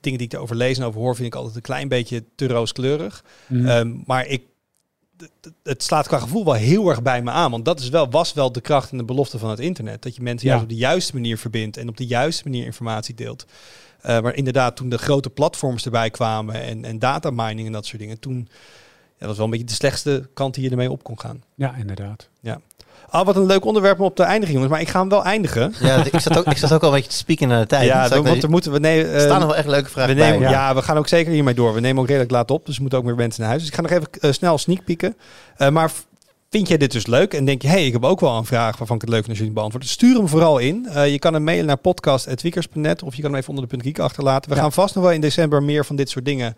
dingen die ik erover lees en over hoor, vind ik altijd een klein beetje te rooskleurig. Mhm. Ehm, maar ik, het slaat qua gevoel wel heel erg bij me aan. Want dat is wel, was wel de kracht en de belofte van het internet. Dat je mensen Ja. juist op de juiste manier verbindt en op de juiste manier informatie deelt. Eh, maar inderdaad, toen de grote platforms erbij kwamen en, en data mining en dat soort dingen, toen ja, dat was wel een beetje de slechtste kant die je ermee op kon gaan. ja, inderdaad. Ah, wat een leuk onderwerp om op te eindigen, jongens. Maar ik ga hem wel eindigen. Ja, ik zat ook, ik zat ook al een beetje te spieken naar de tijd. ja, ik want er moeten we... Nee, er eh, staan nog wel echt leuke we vragen nemen, bij. ja. Ja. we gaan ook zeker hiermee door. We nemen ook redelijk laat op, dus er moeten ook meer mensen naar huis. Dus ik ga nog even eh, snel sneak peeken. Eh, maar vind jij dit dus leuk? En denk je, hey, ik heb ook wel een vraag waarvan ik het leuk vind als jullie beantwoorden. Stuur hem vooral in. Eh, je kan hem mailen naar podcast.tweakers.net of je kan hem even onder de punt geek achterlaten. We Ja. gaan vast nog wel in december meer van dit soort dingen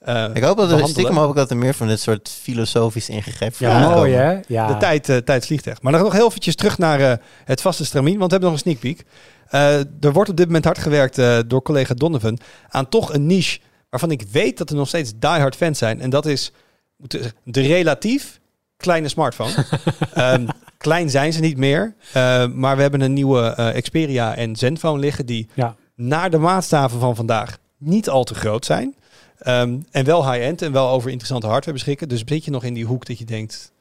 eh, Ik hoop dat er stiekem hoop ik dat er meer van dit soort filosofisch ingegrepen Ja, vragen mooi komen. hè? Ja. De tijd, eh, tijd vliegt echt. Maar dan nog heel eventjes terug naar eh, het vaste stramien, want we hebben nog een sneak peek. Eh, er wordt op dit moment hard gewerkt eh, door collega Donovan aan toch een niche waarvan ik weet dat er nog steeds diehard fans zijn. En dat is de relatief kleine smartphone. (laughs) Ehm, klein zijn ze niet meer, eh, maar we hebben een nieuwe eh, Xperia en Zenfone liggen die Ja. naar de maatstaven van vandaag niet al te groot zijn. Ehm, en wel high-end en wel over interessante hardware beschikken. Dus zit je nog in die hoek dat je denkt...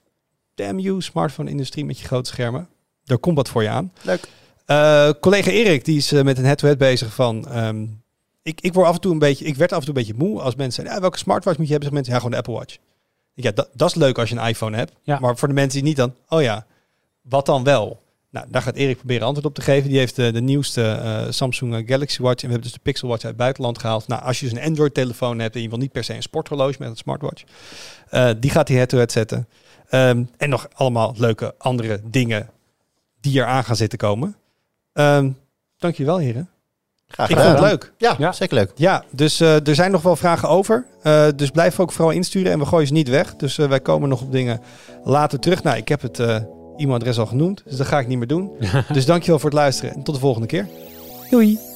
Damn you, smartphone-industrie met je grote schermen. Daar komt wat voor je aan. Leuk. Eh, collega Erik, die is eh, met een head-to-head bezig van... ehm, ik, ik word af en toe een beetje, ik werd af en toe een beetje moe als mensen zeiden, ja, welke smartwatch moet je hebben? Zeggen mensen, ja, gewoon de Apple Watch. Ja, dat, dat is leuk als je een iPhone hebt. Ja. Maar voor de mensen die niet dan, oh ja, wat dan wel? Nou, daar gaat Erik proberen antwoord op te geven. Die heeft de, de nieuwste eh, Samsung eh, Galaxy Watch. En we hebben dus de Pixel Watch uit het buitenland gehaald. Nou, als je dus een Android-telefoon hebt en je wil niet per se een sporthorloge met een smartwatch, eh, die gaat hij head-to-head zetten. Ehm, en nog allemaal leuke andere dingen die eraan gaan zitten komen. Dank dankjewel, heren. Graag Ik gedaan. vond het leuk. Ja, Ja. zeker leuk. Ja, dus eh, er zijn nog wel vragen over. Eh, dus blijf ook vooral insturen en we gooien ze niet weg. Dus eh, wij komen nog op dingen later terug. Nou, ik heb het eh e-mailadres al genoemd, dus dat ga ik niet meer doen. (laughs) dus dankjewel voor het luisteren en tot de volgende keer. Doei.